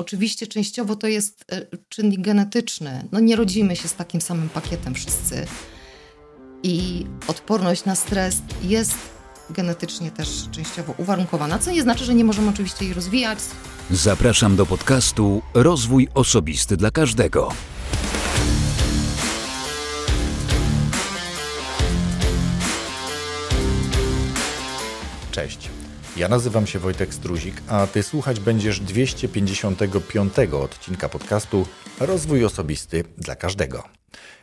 oczywiście częściowo to jest e, czynnik genetyczny. No nie rodzimy się z takim samym pakietem wszyscy. I odporność na stres jest genetycznie też częściowo uwarunkowana, co nie znaczy, że nie możemy oczywiście jej rozwijać. Zapraszam do podcastu Rozwój Osobisty dla Każdego. Cześć. Ja nazywam się Wojtek Struzik, a Ty słuchać będziesz 255 odcinka podcastu Rozwój Osobisty dla Każdego,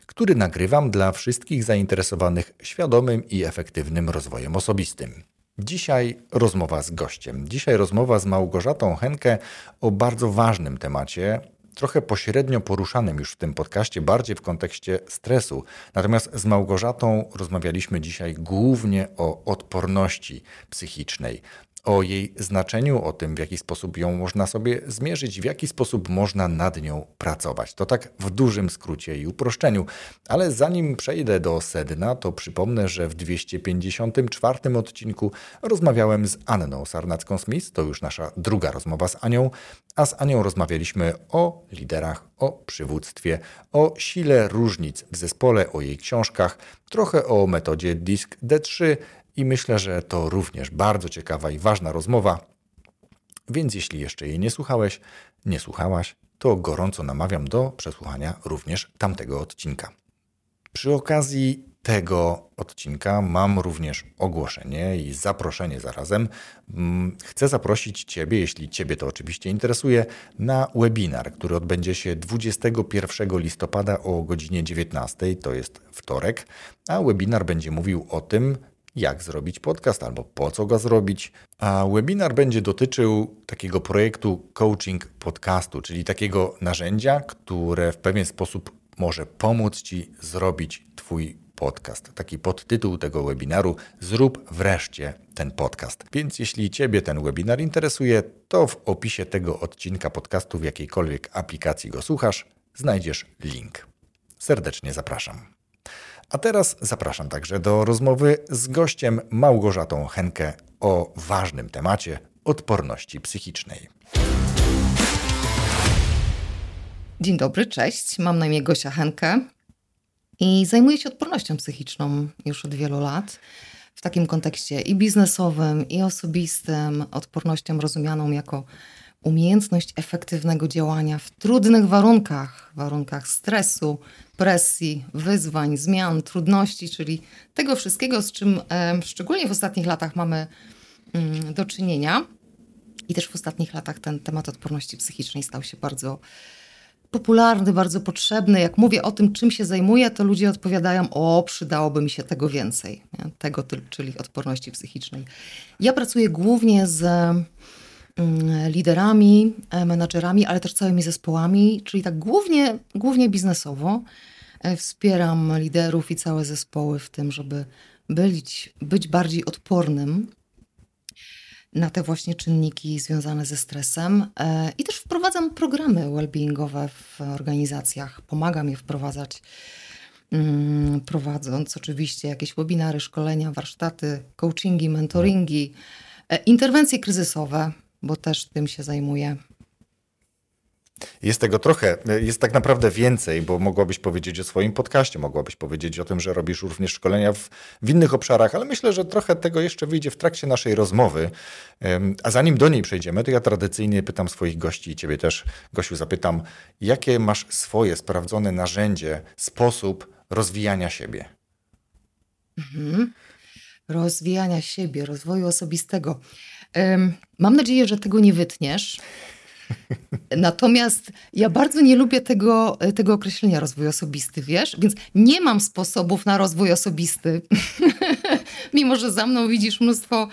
który nagrywam dla wszystkich zainteresowanych świadomym i efektywnym rozwojem osobistym. Dzisiaj rozmowa z gościem. Dzisiaj rozmowa z Małgorzatą Henkę o bardzo ważnym temacie, trochę pośrednio poruszanym już w tym podcaście, bardziej w kontekście stresu. Natomiast z Małgorzatą rozmawialiśmy dzisiaj głównie o odporności psychicznej, o jej znaczeniu, o tym, w jaki sposób ją można sobie zmierzyć, w jaki sposób można nad nią pracować. To tak w dużym skrócie i uproszczeniu. Ale zanim przejdę do sedna, to przypomnę, że w 254 odcinku rozmawiałem z Anną Sarnacką-Smith, to już nasza druga rozmowa z Anią, a z Anią rozmawialiśmy o liderach, o przywództwie, o sile różnic w zespole, o jej książkach, trochę o metodzie DISC D3, i myślę, że to również bardzo ciekawa i ważna rozmowa. Więc jeśli jeszcze jej nie słuchałeś, nie słuchałaś, to gorąco namawiam do przesłuchania również tamtego odcinka. Przy okazji tego odcinka mam również ogłoszenie i zaproszenie zarazem. Mm, chcę zaprosić Ciebie, jeśli Ciebie to oczywiście interesuje, na webinar, który odbędzie się 21 listopada o godzinie 19, to jest wtorek, a webinar będzie mówił o tym, jak zrobić podcast albo po co go zrobić. A webinar będzie dotyczył takiego projektu coaching podcastu, czyli takiego narzędzia, które w pewien sposób może pomóc Ci zrobić Twój podcast. Taki podtytuł tego webinaru: Zrób wreszcie ten podcast. Więc jeśli Ciebie ten webinar interesuje, to w opisie tego odcinka podcastu, w jakiejkolwiek aplikacji go słuchasz, znajdziesz link. Serdecznie zapraszam. A teraz zapraszam także do rozmowy z gościem Małgorzatą Henkę o ważnym temacie odporności psychicznej. Dzień dobry, cześć. Mam na imię Gosia Henkę i zajmuję się odpornością psychiczną już od wielu lat. W takim kontekście i biznesowym, i osobistym, odpornością rozumianą jako umiejętność efektywnego działania w trudnych warunkach, warunkach stresu, presji, wyzwań, zmian, trudności, czyli tego wszystkiego, z czym e, szczególnie w ostatnich latach mamy mm, do czynienia. I też w ostatnich latach ten temat odporności psychicznej stał się bardzo popularny, bardzo potrzebny. Jak mówię o tym, czym się zajmuję, to ludzie odpowiadają: O, przydałoby mi się tego więcej, nie? tego, czyli odporności psychicznej. Ja pracuję głównie z liderami, e, menadżerami, ale też całymi zespołami, czyli tak głównie, głównie biznesowo. E, wspieram liderów i całe zespoły w tym, żeby być, być bardziej odpornym na te właśnie czynniki związane ze stresem. E, I też wprowadzam programy well-beingowe w organizacjach. Pomagam je wprowadzać, mm, prowadząc oczywiście jakieś webinary, szkolenia, warsztaty, coachingi, mentoringi, interwencje kryzysowe bo też tym się zajmuję. Jest tego trochę, jest tak naprawdę więcej, bo mogłabyś powiedzieć o swoim podcaście, mogłabyś powiedzieć o tym, że robisz również szkolenia w, w, innych obszarach, ale myślę, że trochę tego jeszcze wyjdzie w trakcie naszej rozmowy. A zanim do niej przejdziemy, to ja tradycyjnie pytam swoich gości i ciebie też, Gosiu, zapytam, jakie masz swoje sprawdzone narzędzie, sposób rozwijania siebie? Mhm. Rozwijania siebie, rozwoju osobistego. Mam nadzieję, że tego nie wytniesz. Natomiast ja bardzo nie lubię tego, tego określenia rozwój osobisty, wiesz? Więc nie mam sposobów na rozwój osobisty. Mimo, że za mną widzisz mnóstwo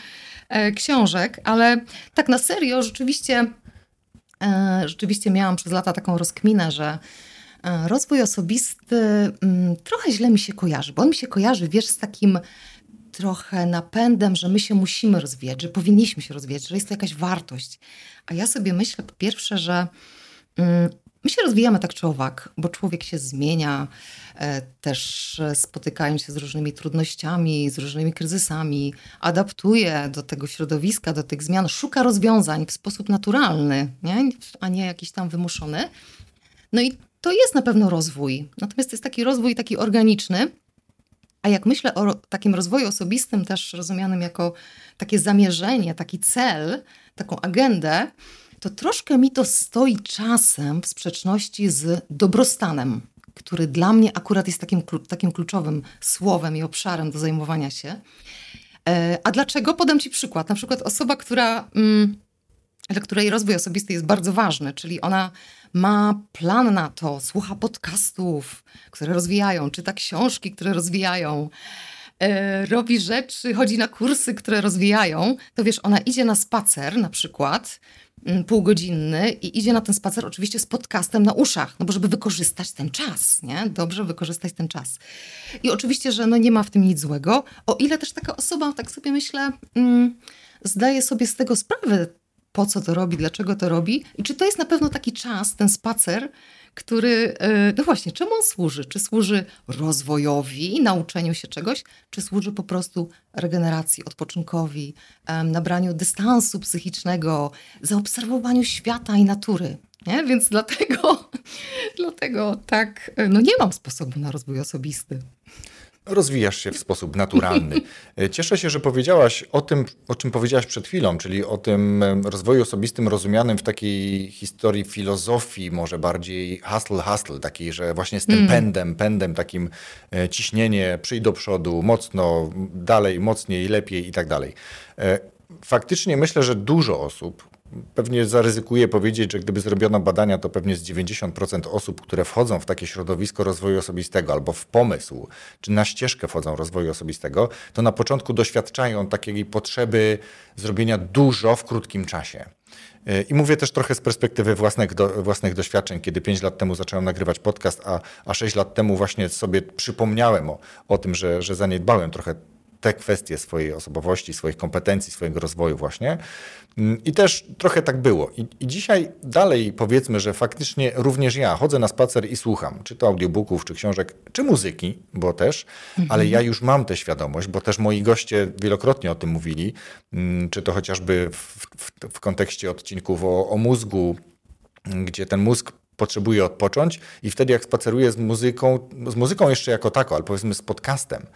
e, książek, ale tak na serio, rzeczywiście, e, rzeczywiście miałam przez lata taką rozkminę, że e, rozwój osobisty mm, trochę źle mi się kojarzy, bo on mi się kojarzy, wiesz, z takim trochę napędem, że my się musimy rozwijać, że powinniśmy się rozwijać, że jest to jakaś wartość. A ja sobie myślę po pierwsze, że mm, My się rozwijamy tak czy owak, bo człowiek się zmienia, e, też spotykają się z różnymi trudnościami, z różnymi kryzysami, adaptuje do tego środowiska, do tych zmian, szuka rozwiązań w sposób naturalny, nie? a nie jakiś tam wymuszony. No i to jest na pewno rozwój. Natomiast to jest taki rozwój taki organiczny. A jak myślę o takim rozwoju osobistym, też rozumianym jako takie zamierzenie, taki cel, taką agendę, to troszkę mi to stoi czasem w sprzeczności z dobrostanem, który dla mnie akurat jest takim, takim kluczowym słowem i obszarem do zajmowania się. E, a dlaczego? Podam Ci przykład. Na przykład osoba, która, mm, dla której rozwój osobisty jest bardzo ważny, czyli ona ma plan na to, słucha podcastów, które rozwijają, czyta książki, które rozwijają, e, robi rzeczy, chodzi na kursy, które rozwijają, to wiesz, ona idzie na spacer na przykład Mm, półgodzinny i idzie na ten spacer oczywiście z podcastem na uszach, no bo żeby wykorzystać ten czas, nie? Dobrze wykorzystać ten czas. I oczywiście, że no nie ma w tym nic złego, o ile też taka osoba, tak sobie myślę, mm, zdaje sobie z tego sprawę, po co to robi, dlaczego to robi i czy to jest na pewno taki czas, ten spacer, który, e, no właśnie, czemu on służy? Czy służy rozwojowi, nauczeniu się czegoś, czy służy po prostu regeneracji, odpoczynkowi, nabraniu dystansu psychicznego, zaobserwowaniu świata i natury? Nie? Więc dlatego, dlatego tak, e, no nie mam sposobu na rozwój osobisty rozwijasz się w sposób naturalny. Cieszę się, że powiedziałaś o tym, o czym powiedziałaś przed chwilą, czyli o tym rozwoju osobistym rozumianym w takiej historii filozofii, może bardziej hustle, hustle, takiej, że właśnie z tym mm. pędem, pędem takim e, ciśnienie, przyjdź do przodu, mocno, dalej, mocniej, lepiej i tak dalej. E, faktycznie myślę, że dużo osób, pewnie zaryzykuję powiedzieć, że gdyby zrobiono badania, to pewnie z 90% osób, które wchodzą w takie środowisko rozwoju osobistego albo w pomysł, czy na ścieżkę wchodzą rozwoju osobistego, to na początku doświadczają takiej potrzeby zrobienia dużo w krótkim czasie. I mówię też trochę z perspektywy własnych, do, własnych doświadczeń, kiedy 5 lat temu zacząłem nagrywać podcast, a, a 6 lat temu właśnie sobie przypomniałem o, o tym, że, że zaniedbałem trochę te kwestie swojej osobowości, swoich kompetencji, swojego rozwoju właśnie. Mm, I też trochę tak było. I, I, dzisiaj dalej powiedzmy, że faktycznie również ja chodzę na spacer i słucham, czy to audiobooków, czy książek, czy muzyki, bo też, mhm. ale ja już mam tę świadomość, bo też moi goście wielokrotnie o tym mówili, mm, czy to chociażby w, w, w kontekście odcinków o, o mózgu, gdzie ten mózg potrzebuje odpocząć i wtedy jak spaceruję z muzyką, z muzyką jeszcze jako tako, ale powiedzmy z podcastem,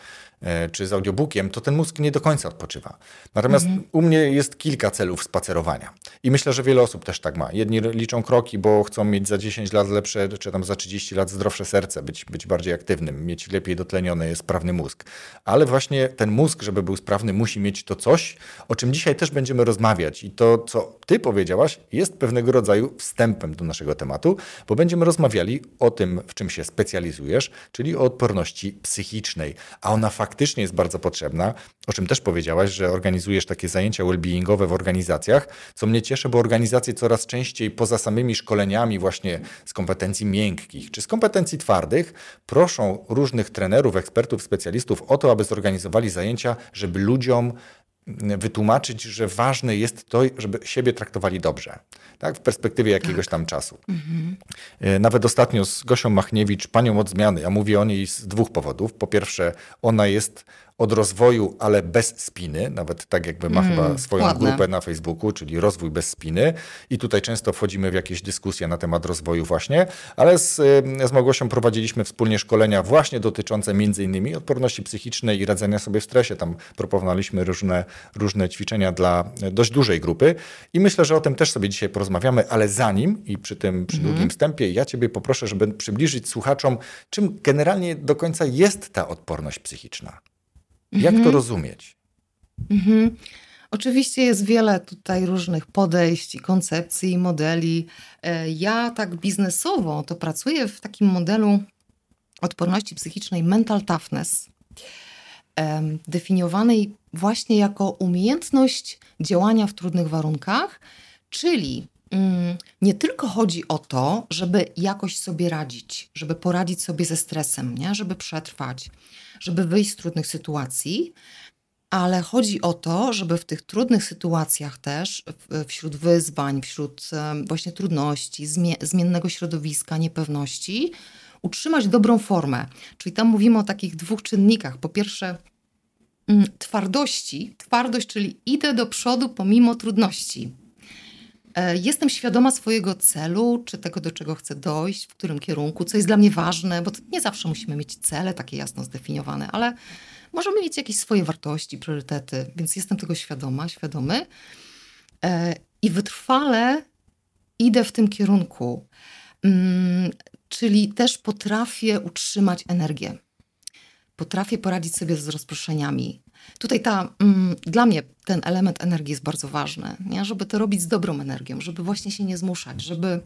czy z audiobookiem, to ten mózg nie do końca odpoczywa. Natomiast mhm. u mnie jest kilka celów spacerowania. I myślę, że wiele osób też tak ma. Jedni liczą kroki, bo chcą mieć za 10 lat lepsze, czy tam za 30 lat zdrowsze serce, być, być bardziej aktywnym, mieć lepiej dotleniony, sprawny mózg. Ale właśnie ten mózg, żeby był sprawny, musi mieć to coś, o czym dzisiaj też będziemy rozmawiać. I to, co ty powiedziałaś, jest pewnego rodzaju wstępem do naszego tematu, bo będziemy rozmawiali o tym, w czym się specjalizujesz, czyli o odporności psychicznej. A ona faktycznie faktycznie jest bardzo potrzebna, o czym też powiedziałaś, że organizujesz takie zajęcia well-beingowe w organizacjach, co mnie cieszy, bo organizacje coraz częściej poza samymi szkoleniami właśnie z kompetencji miękkich czy z kompetencji twardych proszą różnych trenerów, ekspertów, specjalistów o to, aby zorganizowali zajęcia, żeby ludziom wytłumaczyć, że ważne jest to, żeby siebie traktowali dobrze, tak? w perspektywie jakiegoś tak. tam czasu. Mhm. E, nawet ostatnio z Gosią Machniewicz, panią od zmiany, ja mówię o niej z dwóch powodów. Po pierwsze, ona jest od rozwoju, ale bez spiny, nawet tak jakby ma mm, chyba swoją ładne. grupę na Facebooku, czyli rozwój bez spiny i tutaj często wchodzimy w jakieś dyskusje na temat rozwoju właśnie, ale z, z Małgosią prowadziliśmy wspólnie szkolenia właśnie dotyczące między innymi odporności psychicznej i radzenia sobie w stresie, tam proponowaliśmy różne, różne ćwiczenia dla dość dużej grupy i myślę, że o tym też sobie dzisiaj porozmawiamy, ale zanim i przy tym przy mm. długim wstępie ja ciebie poproszę, żeby przybliżyć słuchaczom, czym generalnie do końca jest ta odporność psychiczna. Jak to mhm. rozumieć? Mhm. Oczywiście jest wiele tutaj różnych podejść koncepcji, modeli. E, ja tak biznesowo to pracuję w takim modelu odporności psychicznej mental toughness, definiowanej właśnie jako umiejętność działania w trudnych warunkach, czyli nie tylko chodzi o to, żeby jakoś sobie radzić, żeby poradzić sobie ze stresem, nie? żeby przetrwać, żeby wyjść z trudnych sytuacji, ale chodzi o to, żeby w tych trudnych sytuacjach też, wśród wyzwań, wśród właśnie trudności, zmiennego środowiska, niepewności, utrzymać dobrą formę. Czyli tam mówimy o takich dwóch czynnikach. Po pierwsze, mm, twardości. Twardość, czyli idę do przodu pomimo trudności. E, jestem świadoma swojego celu, czy tego, do czego chcę dojść, w którym kierunku, co jest dla mnie ważne, bo nie zawsze musimy mieć cele takie jasno zdefiniowane, ale możemy mieć jakieś swoje wartości, priorytety, więc jestem tego świadoma, świadomy e, i wytrwale idę w tym kierunku. Mm, czyli też potrafię utrzymać energię. Potrafię poradzić sobie z rozproszeniami. Tutaj ta, mm, dla mnie ten element energii jest bardzo ważny, nie? żeby to robić z dobrą energią, żeby właśnie się nie zmuszać, żeby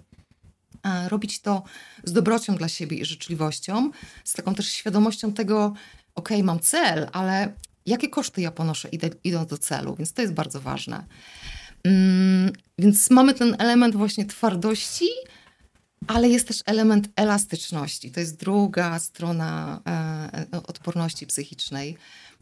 e, robić to z dobrocią dla siebie i życzliwością, z taką też świadomością tego, ok, mam cel, ale jakie koszty ja ponoszę idę, idąc do celu, więc to jest bardzo ważne. Mm, więc mamy ten element właśnie twardości, ale jest też element elastyczności. To jest druga strona e, odporności psychicznej.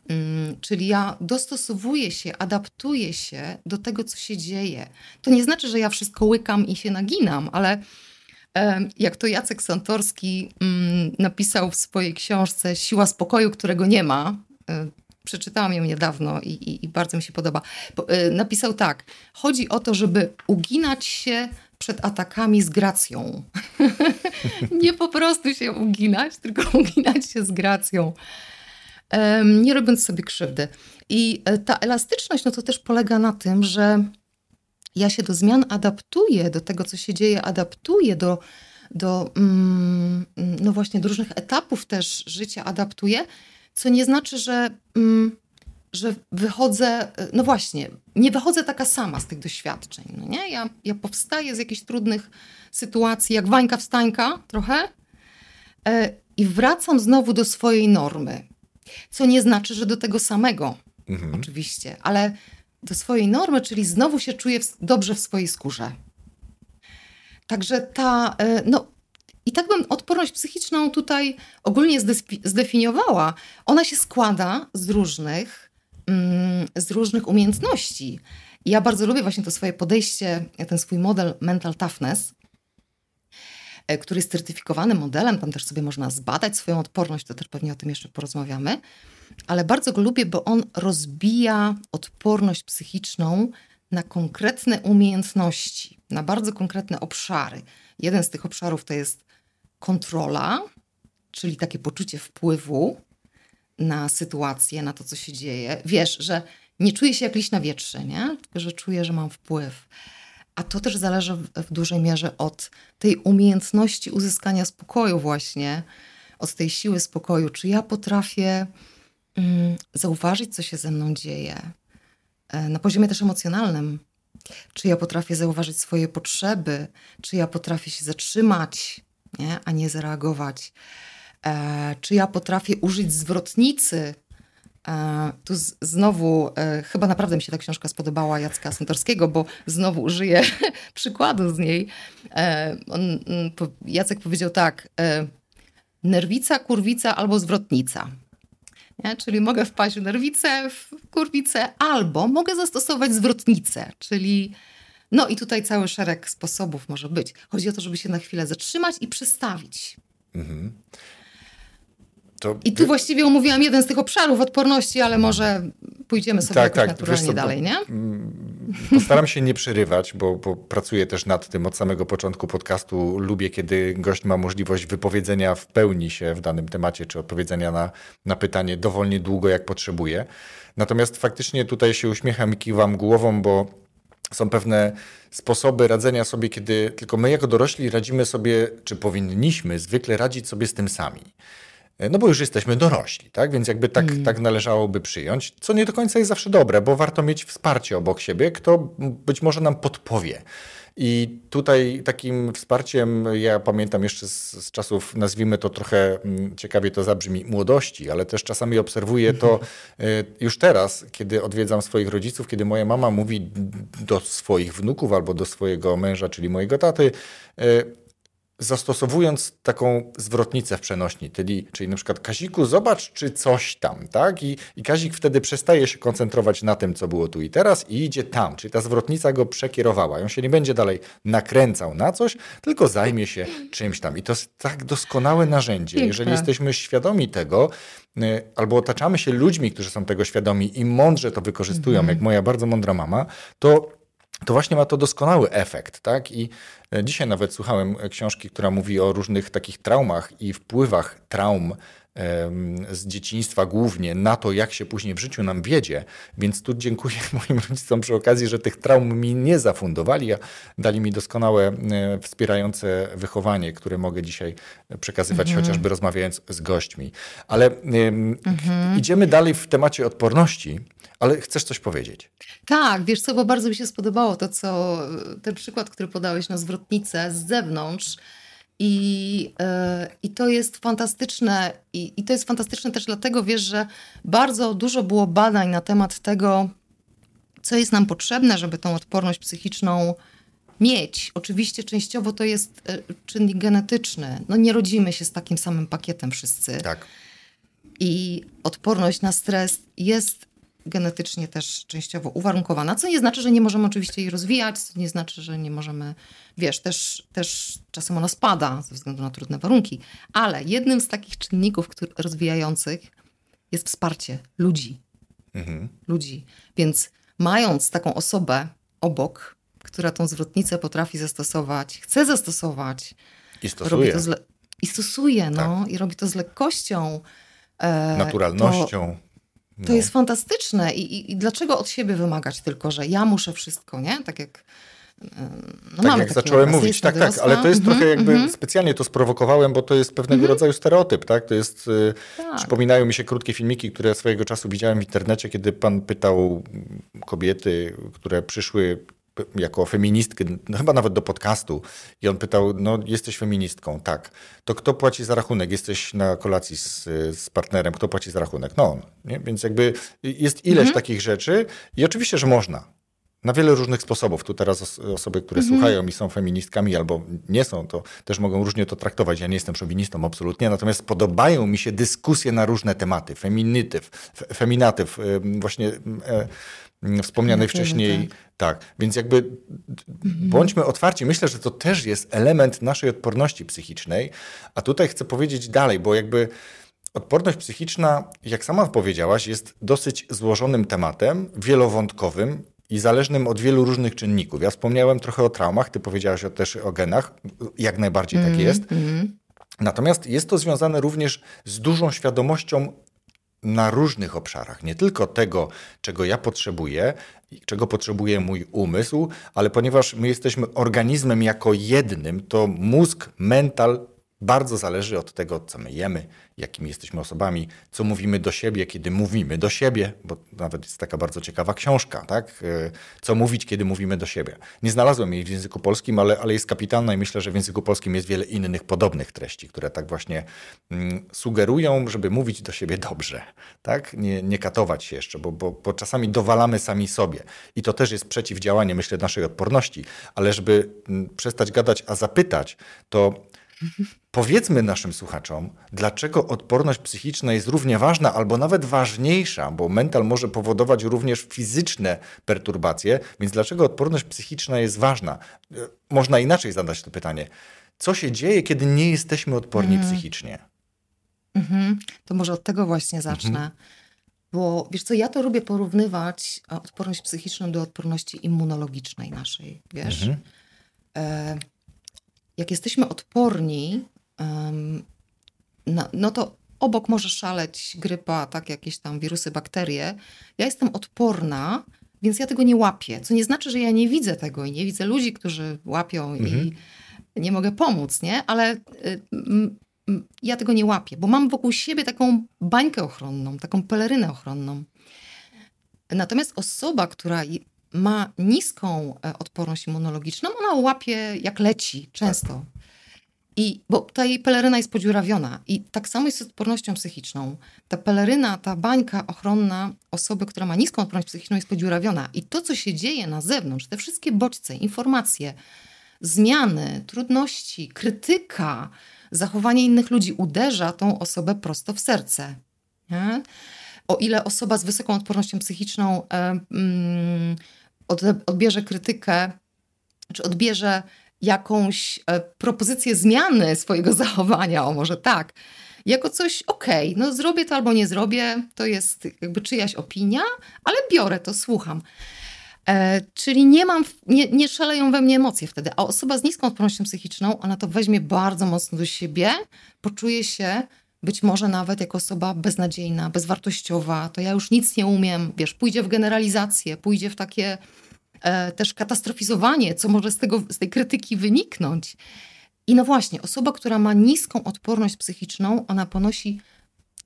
Mm, czyli ja dostosowuję się, adaptuję się do tego, co się dzieje. To nie znaczy, że ja wszystko łykam i się naginam, ale jak to Jacek Santorski mm, napisał w swojej książce Siła spokoju, którego nie ma, e, przeczytałam ją niedawno i, i, i bardzo mi się podoba. E, napisał tak: Chodzi o to, żeby uginać się przed atakami z gracją. nie po prostu się uginać, tylko uginać się z gracją nie robiąc sobie krzywdy. I e, ta elastyczność, no to też polega na tym, że ja się do zmian adaptuję, do tego, co się dzieje, adaptuję do, do mm, no właśnie, do różnych etapów też życia adaptuję, co nie znaczy, że, mm, że wychodzę, e, no właśnie, nie wychodzę taka sama z tych doświadczeń, no nie? Ja, ja powstaję z jakichś trudnych sytuacji, jak Wańka wstańka trochę e, i wracam znowu do swojej normy. Co nie znaczy, że do tego samego, mhm. oczywiście, ale do swojej normy, czyli znowu się czuję w, dobrze w swojej skórze. Także ta, e, no i tak bym odporność psychiczną tutaj ogólnie zdefiniowała. Ona się składa z różnych, mm, z różnych umiejętności. I ja bardzo lubię właśnie to swoje podejście, ten swój model mental toughness, który jest certyfikowanym modelem, tam też sobie można zbadać swoją odporność, to też pewnie o tym jeszcze porozmawiamy, ale bardzo go lubię, bo on rozbija odporność psychiczną na konkretne umiejętności, na bardzo konkretne obszary. Jeden z tych obszarów to jest kontrola, czyli takie poczucie wpływu na sytuację, na to, co się dzieje. Wiesz, że nie czuję się jak liść na wietrze, nie? tylko że czuję, że mam wpływ. A to też zależy w, dużej mierze od tej umiejętności uzyskania spokoju, właśnie, od tej siły spokoju. Czy ja potrafię mm, zauważyć, co się ze mną dzieje e, na poziomie też emocjonalnym? Czy ja potrafię zauważyć swoje potrzeby? Czy ja potrafię się zatrzymać, nie? a nie zareagować? E, czy ja potrafię użyć zwrotnicy, tu z, znowu, e, chyba naprawdę mi się ta książka spodobała Jacka Santorskiego, bo znowu użyję przykładu z niej. E, on, mm, Jacek powiedział tak, e, nerwica, kurwica albo zwrotnica. Nie? Czyli mogę wpaść w nerwicę, w kurwicę, albo mogę zastosować zwrotnicę, czyli no i tutaj cały szereg sposobów może być. Chodzi o to, żeby się na chwilę zatrzymać i przestawić. Mhm. To... I tu właściwie omówiłam jeden z tych obszarów odporności, ale może pójdziemy sobie tak, tak, naturalnie co, dalej, nie? Mm, postaram się nie przerywać, bo, bo, pracuję też nad tym od samego początku podcastu. Lubię, kiedy gość ma możliwość wypowiedzenia w pełni się w danym temacie, czy odpowiedzenia na, na pytanie dowolnie długo, jak potrzebuje. Natomiast faktycznie tutaj się uśmiecham i kiwam głową, bo są pewne sposoby radzenia sobie, kiedy tylko my jako dorośli radzimy sobie, czy powinniśmy zwykle radzić sobie z tym sami. No bo już jesteśmy dorośli, tak? Więc jakby tak, mm. tak należałoby przyjąć, co nie do końca jest zawsze dobre, bo warto mieć wsparcie obok siebie, kto być może nam podpowie. I tutaj takim wsparciem, ja pamiętam jeszcze z, z, czasów, nazwijmy to trochę mm, ciekawie to zabrzmi, młodości, ale też czasami obserwuję to y, już teraz, kiedy odwiedzam swoich rodziców, kiedy moja mama mówi do swoich wnuków albo do swojego męża, czyli mojego taty, y, zastosowując taką zwrotnicę w przenośni, czyli, czyli na przykład Kaziku, zobacz, czy coś tam, tak? I, I Kazik wtedy przestaje się koncentrować na tym, co było tu i teraz i idzie tam, czyli ta zwrotnica go przekierowała. On się nie będzie dalej nakręcał na coś, tylko zajmie się czymś tam. I to jest tak doskonałe narzędzie. Piękne. Jeżeli jesteśmy świadomi tego, y, albo otaczamy się ludźmi, którzy są tego świadomi i mądrze to wykorzystują, mhm. jak moja bardzo mądra mama, to to właśnie ma to doskonały efekt, tak? I e, dzisiaj nawet słuchałem książki, która mówi o różnych takich traumach i wpływach traum z dzieciństwa głównie na to, jak się później w życiu nam wiedzie. Więc tu dziękuję moim rodzicom przy okazji, że tych traum mi nie zafundowali, a dali mi doskonałe, e, wspierające wychowanie, które mogę dzisiaj przekazywać, mhm. chociażby rozmawiając z gośćmi. Ale mhm. idziemy dalej w temacie odporności. Ale chcesz coś powiedzieć? Tak, wiesz co, bo bardzo mi się spodobało to, co ten przykład, który podałeś na zwrotnicę z zewnątrz. I, yy, I to jest fantastyczne. I, I to jest fantastyczne też dlatego, wiesz, że bardzo dużo było badań na temat tego, co jest nam potrzebne, żeby tą odporność psychiczną mieć. Oczywiście częściowo to jest e, czynnik genetyczny. No nie rodzimy się z takim samym pakietem wszyscy. Tak. I odporność na stres jest genetycznie też częściowo uwarunkowana, co nie znaczy, że nie możemy oczywiście jej rozwijać, co nie znaczy, że nie możemy, wiesz, też, też czasem ona spada ze względu na trudne warunki, ale jednym z takich czynników który, rozwijających jest wsparcie ludzi. Mhm. Ludzi. Więc mając taką osobę obok, która tą zwrotnicę potrafi zastosować, chce zastosować, i stosuje. I stosuje, no, tak. i robi to z lekkością. E, Naturalnością. To, no. To jest fantastyczne I, i, I, dlaczego od siebie wymagać tylko, że ja muszę wszystko, nie? Tak jak no tak jak zacząłem mówić, tak, tak, ale to jest mm -hmm, trochę jakby mm -hmm. specjalnie to sprowokowałem, bo to jest pewnego mm -hmm. rodzaju stereotyp, tak? To jest, y, tak. przypominają mi się krótkie filmiki, które swojego czasu widziałem w internecie, kiedy pan pytał kobiety, które przyszły jako feministkę, no chyba nawet do podcastu i on pytał, no jesteś feministką, tak. To kto płaci za rachunek? Jesteś na kolacji z, z partnerem, kto płaci za rachunek? No on. Nie? Więc jakby jest ileś mhm. takich rzeczy i oczywiście, że można. Na wiele różnych sposobów. Tu teraz osoby, które mhm. słuchają i są feministkami albo nie są, to też mogą różnie to traktować. Ja nie jestem szowinistą, absolutnie. Natomiast podobają mi się dyskusje na różne tematy. Feminityw, feminatyw, właśnie e, wspomnianej wcześniej. Tak, więc jakby bądźmy otwarci. Myślę, że to też jest element naszej odporności psychicznej. A tutaj chcę powiedzieć dalej, bo jakby odporność psychiczna, jak sama powiedziałaś, jest dosyć złożonym tematem, wielowątkowym i zależnym od wielu różnych czynników. Ja wspomniałem trochę o traumach, ty powiedziałaś też o genach, jak najbardziej mm, tak jest. Mm. Natomiast jest to związane również z dużą świadomością na różnych obszarach, nie tylko tego, czego ja potrzebuję, czego potrzebuje mój umysł, ale ponieważ my jesteśmy organizmem jako jednym, to mózg, mental bardzo zależy od tego, co my jemy, jakimi jesteśmy osobami, co mówimy do siebie, kiedy mówimy do siebie, bo nawet jest taka bardzo ciekawa książka, tak? E, co mówić, kiedy mówimy do siebie. Nie znalazłem jej w języku polskim, ale, ale jest kapitalna i myślę, że w języku polskim jest wiele innych podobnych treści, które tak właśnie mm, sugerują, żeby mówić do siebie dobrze, tak? Nie, nie katować się jeszcze, bo, bo, bo czasami dowalamy sami sobie. I to też jest przeciwdziałanie, myślę, naszej odporności, ale żeby mm, przestać gadać, a zapytać, to Powiedzmy naszym słuchaczom, dlaczego odporność psychiczna jest równie ważna, albo nawet ważniejsza, bo mental może powodować również fizyczne perturbacje, więc dlaczego odporność psychiczna jest ważna? E, można inaczej zadać to pytanie. Co się dzieje, kiedy nie jesteśmy odporni mhm. psychicznie? Mhm. To może od tego właśnie zacznę. Mhm. Bo wiesz co, ja to lubię porównywać odporność psychiczną do odporności immunologicznej naszej, wiesz? Mhm. E jak jesteśmy odporni, no, no to obok może szaleć grypa, tak, jakieś tam wirusy, bakterie. Ja jestem odporna, więc ja tego nie łapię. Co nie znaczy, że ja nie widzę tego i nie widzę ludzi, którzy łapią mhm. i nie mogę pomóc, nie? Ale y, ja tego nie łapię, bo mam wokół siebie taką bańkę ochronną, taką pelerynę ochronną. Natomiast osoba, która ma niską e, odporność immunologiczną, ona łapie jak leci często. I, bo ta jej peleryna jest podziurawiona. I tak samo jest z odpornością psychiczną. Ta peleryna, ta bańka ochronna osoby, która ma niską odporność psychiczną jest podziurawiona. I to, co się dzieje na zewnątrz, te wszystkie bodźce, informacje, zmiany, trudności, krytyka, zachowanie innych ludzi uderza tą osobę prosto w serce. Nie? O ile osoba z wysoką odpornością psychiczną e, mm, odbierze krytykę, czy odbierze jakąś e, propozycję zmiany swojego zachowania, o może tak, jako coś okej, okay, no zrobię to albo nie zrobię, to jest jakby czyjaś opinia, ale biorę to, słucham. E, czyli nie mam, nie, nie szaleją we mnie emocje wtedy, a osoba z niską odpornością psychiczną, ona to weźmie bardzo mocno do siebie, poczuje się być może nawet jako osoba beznadziejna, bezwartościowa, to ja już nic nie umiem, wiesz, pójdzie w generalizację, pójdzie w takie też katastrofizowanie, co może z, tego, z tej krytyki wyniknąć. I no właśnie, osoba, która ma niską odporność psychiczną, ona ponosi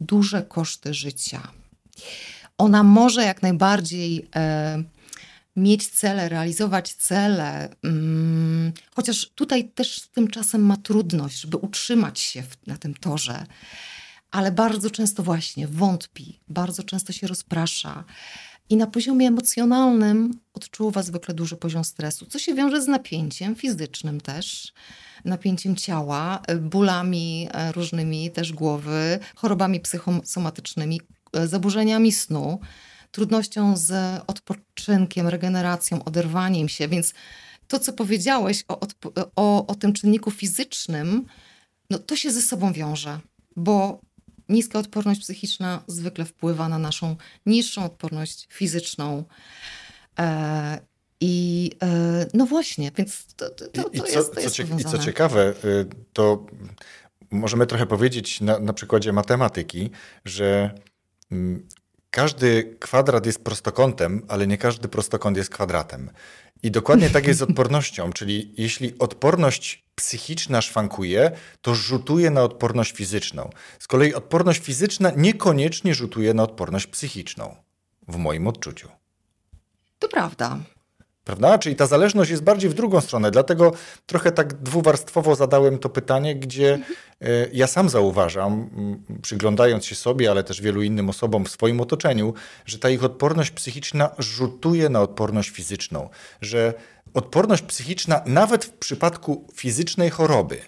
duże koszty życia. Ona może jak najbardziej e, mieć cele, realizować cele, mm, chociaż tutaj też tymczasem ma trudność, żeby utrzymać się w, na tym torze, ale bardzo często właśnie wątpi, bardzo często się rozprasza. I na poziomie emocjonalnym odczuwa zwykle duży poziom stresu, co się wiąże z napięciem fizycznym też, napięciem ciała, bólami e, różnymi też głowy, chorobami psychosomatycznymi, e, zaburzeniami snu trudnością z odpoczynkiem, regeneracją, oderwaniem się. Więc to, co powiedziałeś o, o, o tym czynniku fizycznym, no to się ze sobą wiąże, bo niska odporność psychiczna zwykle wpływa na naszą niższą odporność fizyczną. E, I e, no właśnie, więc to, to, to, I, to co, jest, to jest co I co ciekawe, y, to możemy trochę powiedzieć na, na przykładzie matematyki, że mm, każdy kwadrat jest prostokątem, ale nie każdy prostokąt jest kwadratem. I dokładnie tak jest z odpornością, czyli jeśli odporność psychiczna szwankuje, to rzutuje na odporność fizyczną. Z kolei odporność fizyczna niekoniecznie rzutuje na odporność psychiczną, w moim odczuciu. To prawda. Prawda? Czyli ta zależność jest bardziej w drugą stronę. Dlatego trochę tak dwuwarstwowo zadałem to pytanie, gdzie e, ja sam zauważam, przyglądając się sobie, ale też wielu innym osobom w swoim otoczeniu, że ta ich odporność psychiczna rzutuje na odporność fizyczną. Że odporność psychiczna, nawet w przypadku fizycznej choroby,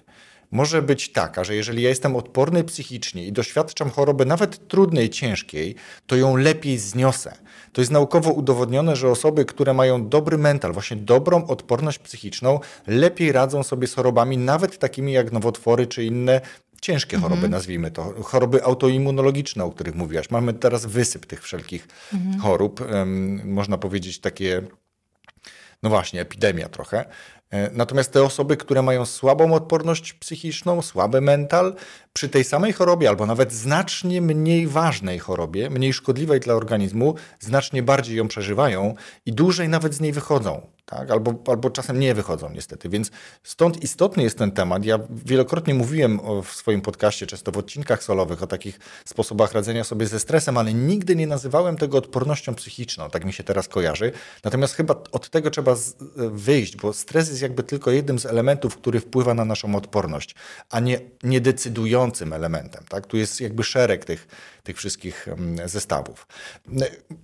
może być taka, że jeżeli ja jestem odporny psychicznie i doświadczam choroby nawet trudnej, ciężkiej, to ją lepiej zniosę. To jest naukowo udowodnione, że osoby, które mają dobry mental, właśnie dobrą odporność psychiczną, lepiej radzą sobie z chorobami, nawet takimi jak nowotwory czy inne ciężkie choroby, mhm. nazwijmy to, choroby autoimmunologiczne, o których mówiłaś. Mamy teraz wysyp tych wszelkich mhm. chorób, um, można powiedzieć takie, no właśnie, epidemia trochę. E, natomiast te osoby, które mają słabą odporność psychiczną, słaby mental, przy tej samej chorobie, albo nawet znacznie mniej ważnej chorobie, mniej szkodliwej dla organizmu, znacznie bardziej ją przeżywają i dłużej nawet z niej wychodzą tak? albo, albo czasem nie wychodzą niestety. Więc stąd istotny jest ten temat. Ja wielokrotnie mówiłem w swoim podcaście, często w odcinkach solowych, o takich sposobach radzenia sobie ze stresem, ale nigdy nie nazywałem tego odpornością psychiczną, tak mi się teraz kojarzy. Natomiast chyba od tego trzeba wyjść, bo stres jest jakby tylko jednym z elementów, który wpływa na naszą odporność, a nie, nie elementem. Tak? Tu jest jakby szereg tych, tych wszystkich mm, zestawów.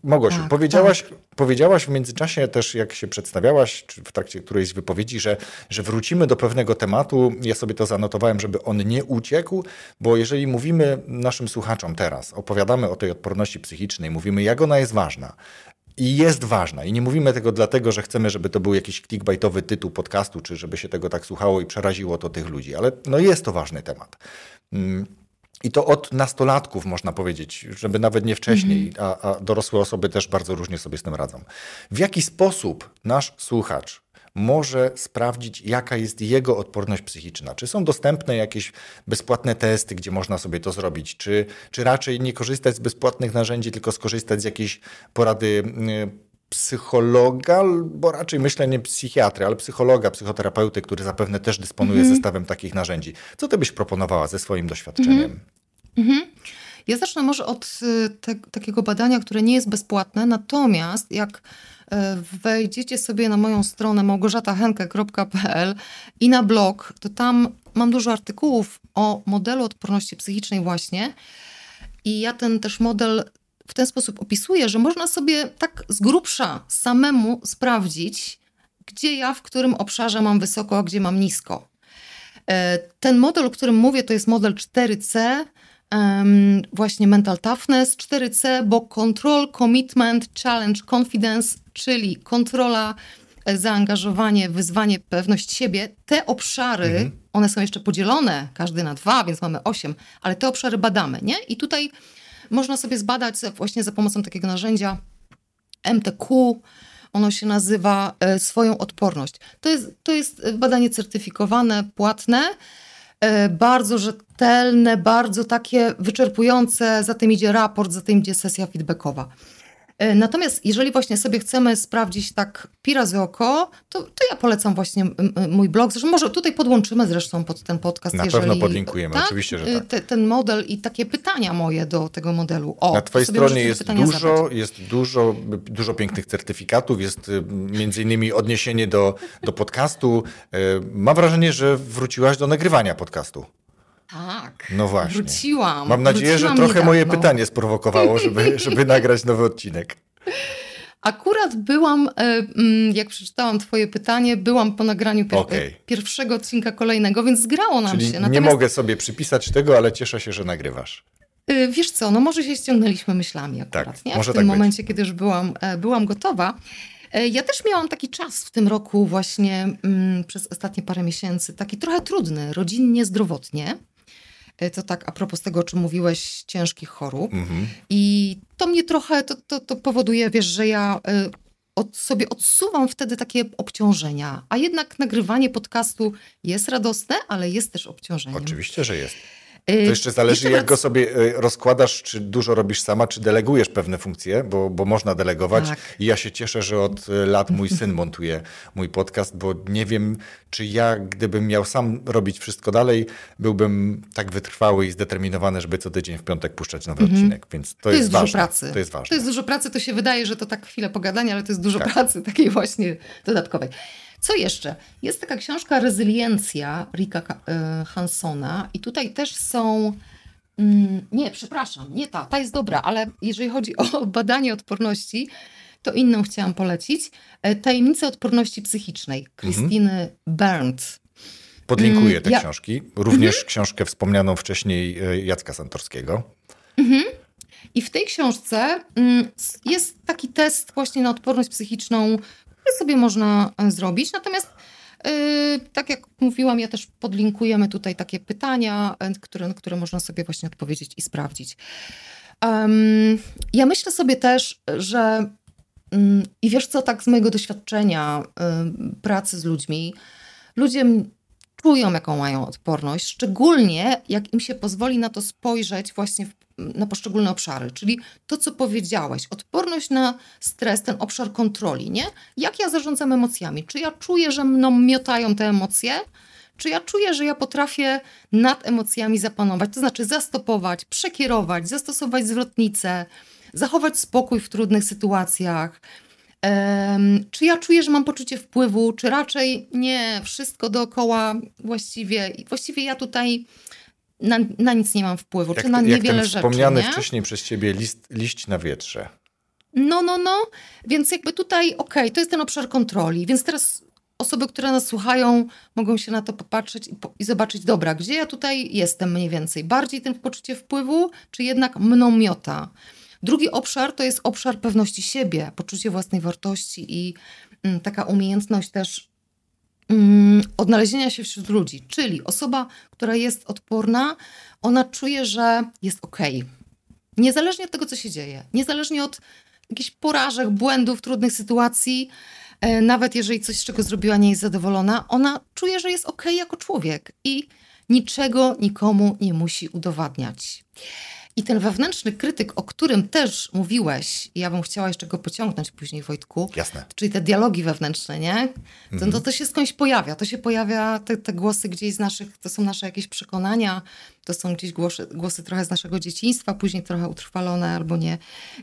Mogosiu, tak, powiedziałaś, tak. powiedziałaś w międzyczasie też, jak się przedstawiałaś, czy w trakcie którejś z wypowiedzi, że, że wrócimy do pewnego tematu. Ja sobie to zanotowałem, żeby on nie uciekł, bo jeżeli mówimy naszym słuchaczom teraz, opowiadamy o tej odporności psychicznej, mówimy, jak ona jest ważna, i jest ważna. I nie mówimy tego dlatego, że chcemy, żeby to był jakiś clickbaitowy tytuł podcastu, czy żeby się tego tak słuchało i przeraziło to tych ludzi, ale no jest to ważny temat. Mm. I to od nastolatków można powiedzieć, żeby nawet nie wcześniej, mhm. a, a dorosłe osoby też bardzo różnie sobie z tym radzą. W jaki sposób nasz słuchacz może sprawdzić, jaka jest jego odporność psychiczna. Czy są dostępne jakieś bezpłatne testy, gdzie można sobie to zrobić, czy, czy raczej nie korzystać z bezpłatnych narzędzi, tylko skorzystać z jakiejś porady y, psychologa, bo raczej myślę nie psychiatry, ale psychologa, psychoterapeuty, który zapewne też dysponuje mhm. zestawem takich narzędzi. Co ty byś proponowała ze swoim doświadczeniem? Mhm. Mhm. Ja zacznę może od y, te, takiego badania, które nie jest bezpłatne, natomiast jak wejdziecie sobie na moją stronę małgorzatahenke.pl i na blog, to tam mam dużo artykułów o modelu odporności psychicznej właśnie. I ja ten też model w ten sposób opisuję, że można sobie tak z grubsza samemu sprawdzić, gdzie ja w którym obszarze mam wysoko, a gdzie mam nisko. E, ten model, o którym mówię, to jest model 4C, właśnie mental toughness, 4C, bo control, commitment, challenge, confidence, czyli kontrola, e, zaangażowanie, wyzwanie, pewność siebie, te obszary, mhm. one są jeszcze podzielone, każdy na dwa, więc mamy osiem, ale te obszary badamy, nie? I tutaj można sobie zbadać właśnie za pomocą takiego narzędzia MTQ, ono się nazywa e, swoją odporność. To jest, to jest badanie certyfikowane, płatne, e, bardzo rzetelne, bardzo takie wyczerpujące. Za tym idzie raport, za tym idzie sesja feedbackowa. E, natomiast jeżeli właśnie sobie chcemy sprawdzić tak pira z oko, to, to ja polecam właśnie mój blog. Zresztą może tutaj podłączymy zresztą pod ten podcast. Na jeżeli, pewno podlinkujemy, tak? oczywiście, że tak. Te, ten model i takie pytania moje do tego modelu. O, Na twojej stronie jest dużo, jest dużo, dużo pięknych certyfikatów, jest y, między innymi odniesienie do, do podcastu. Y, mam wrażenie, że wróciłaś do nagrywania podcastu. Tak. No właśnie. Wróciłam. Mam nadzieję, wróciłam że trochę moje pytanie sprowokowało, żeby, żeby nagrać nowy odcinek. Akurat byłam, e, mm, jak przeczytałam Twoje pytanie, byłam po nagraniu pier okay. pierwszego odcinka kolejnego, więc zgrało nam Czyli się. Natomiast... Nie mogę sobie przypisać tego, ale cieszę się, że nagrywasz. E, wiesz co, no może się ściągnęliśmy myślami akurat, tak, nie? Może w tym tak momencie, być. kiedy już byłam, e, byłam gotowa. Ja też miałam taki czas w tym roku właśnie mm, przez ostatnie parę miesięcy, taki trochę trudny, rodzinnie, zdrowotnie. E, to tak a propos tego, o czym mówiłeś, ciężkich chorób. Mhm. I to mnie trochę, to, to, to powoduje, wiesz, że ja y, od, sobie odsuwam wtedy takie obciążenia. A jednak nagrywanie podcastu jest radosne, ale jest też obciążeniem. Oczywiście, że jest. To y, jeszcze zależy, jeszcze jak go sobie y, rozkładasz, czy dużo robisz sama, czy delegujesz pewne funkcje, bo, bo można delegować. Tak. I ja się cieszę, że od y, lat mój syn montuje mój podcast, bo nie wiem, czy ja, gdybym miał sam robić wszystko dalej, byłbym tak wytrwały i zdeterminowany, żeby co tydzień w piątek puszczać nowy mhm. odcinek. Więc to, to jest, jest ważne. dużo pracy. To jest ważne. To jest dużo pracy, to się wydaje, że to tak chwilę pogadania, ale to jest dużo tak. pracy takiej właśnie dodatkowej. Co jeszcze? Jest taka książka Rezyliencja Rika e, Hansona i tutaj też są... Mm, nie, przepraszam, nie ta, ta jest dobra, ale jeżeli chodzi o badanie odporności, to inną chciałam polecić. E, Tajemnice odporności psychicznej Krystyny mhm. Berndt. Podlinkuję mm, te ja... książki. Również mhm. książkę wspomnianą wcześniej e, Jacka Santorskiego. Mhm. I w tej książce mm, jest taki test właśnie na odporność psychiczną sobie można e, zrobić. Natomiast yy, tak jak mówiłam, ja też podlinkujemy tutaj takie pytania, e, które, które można sobie właśnie odpowiedzieć i sprawdzić. Ja myślę sobie też, że um, i wiesz co, tak z mojego doświadczenia pracy z ludźmi, ludzie czują, jaką mają odporność, szczególnie jak im się pozwoli na to spojrzeć właśnie w, na poszczególne obszary. Czyli to, co powiedziałeś, odporność na stres, ten obszar kontroli, nie? Jak ja zarządzam emocjami? Czy ja czuję, że mną miotają te emocje? Czy ja czuję, że ja potrafię nad emocjami zapanować, to znaczy zastopować, przekierować, zastosować zwrotnicę, zachować spokój w trudnych sytuacjach, Um, czy ja czuję, że mam poczucie wpływu, czy raczej nie, wszystko dookoła właściwie, właściwie ja tutaj na, na nic nie mam wpływu, jak, czy na niewiele rzeczy. wspomniany nie? wcześniej przez ciebie list, liść na wietrze. No, no, no, więc jakby tutaj, okej, okay, to jest ten obszar kontroli, więc teraz osoby, które nas słuchają, mogą się na to popatrzeć i, po, i, zobaczyć, dobra, gdzie ja tutaj jestem mniej więcej? Bardziej ten poczucie wpływu, czy jednak mną miota? Drugi obszar to jest obszar pewności siebie, poczucie własnej wartości i mm, taka umiejętność też odnalezienia się wśród ludzi. Czyli osoba, która jest odporna, ona czuje, że jest ok. Niezależnie od tego, co się dzieje, niezależnie od jakichś porażek, błędów, trudnych sytuacji, e, nawet jeżeli coś, z czego zrobiła, nie jest zadowolona, ona czuje, że jest ok jako człowiek i niczego nikomu nie musi udowadniać. I ten wewnętrzny krytyk, o którym też mówiłeś, ja bym chciała jeszcze go pociągnąć później, Wojtku. Jasne. Czyli te dialogi wewnętrzne, nie? To, mhm. to, to się skądś pojawia. To się pojawia, te, te głosy gdzieś z naszych, to są nasze jakieś przekonania, to są gdzieś głosy, głosy trochę z naszego dzieciństwa, później trochę utrwalone albo nie.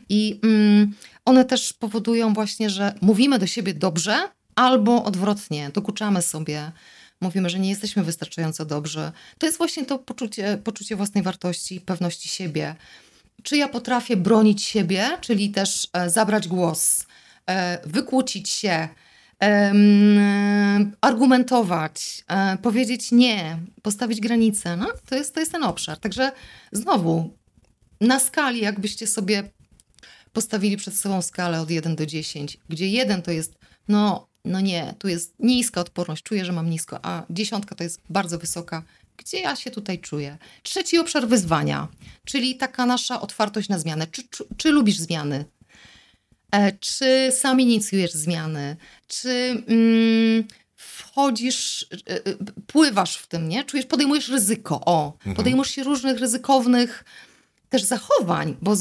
I mm, one też powodują właśnie, że mówimy do siebie dobrze, albo odwrotnie, dokuczamy sobie mówimy, że nie jesteśmy wystarczająco dobrzy. To jest właśnie to poczucie, poczucie własnej wartości, pewności siebie. Czy ja potrafię bronić siebie, czyli też e, zabrać głos, e, wykłócić się, argumentować, e, powiedzieć nie, postawić granice. No, to, jest, to jest ten obszar. Także znowu, na skali, jakbyście sobie postawili przed sobą skalę od 1 do 10, gdzie 1 to jest, no, no nie, tu jest niska odporność, czuję, że mam nisko, a dziesiątka to jest bardzo wysoka. Gdzie ja się tutaj czuję? Trzeci obszar wyzwania, czyli taka nasza otwartość na zmianę. Czy, czy, czy lubisz zmiany? E, czy sam inicjujesz zmiany? Czy mm, wchodzisz, e, e, pływasz w tym, nie? Czujesz, podejmujesz ryzyko. O, podejmujesz się różnych ryzykownych też zachowań, bo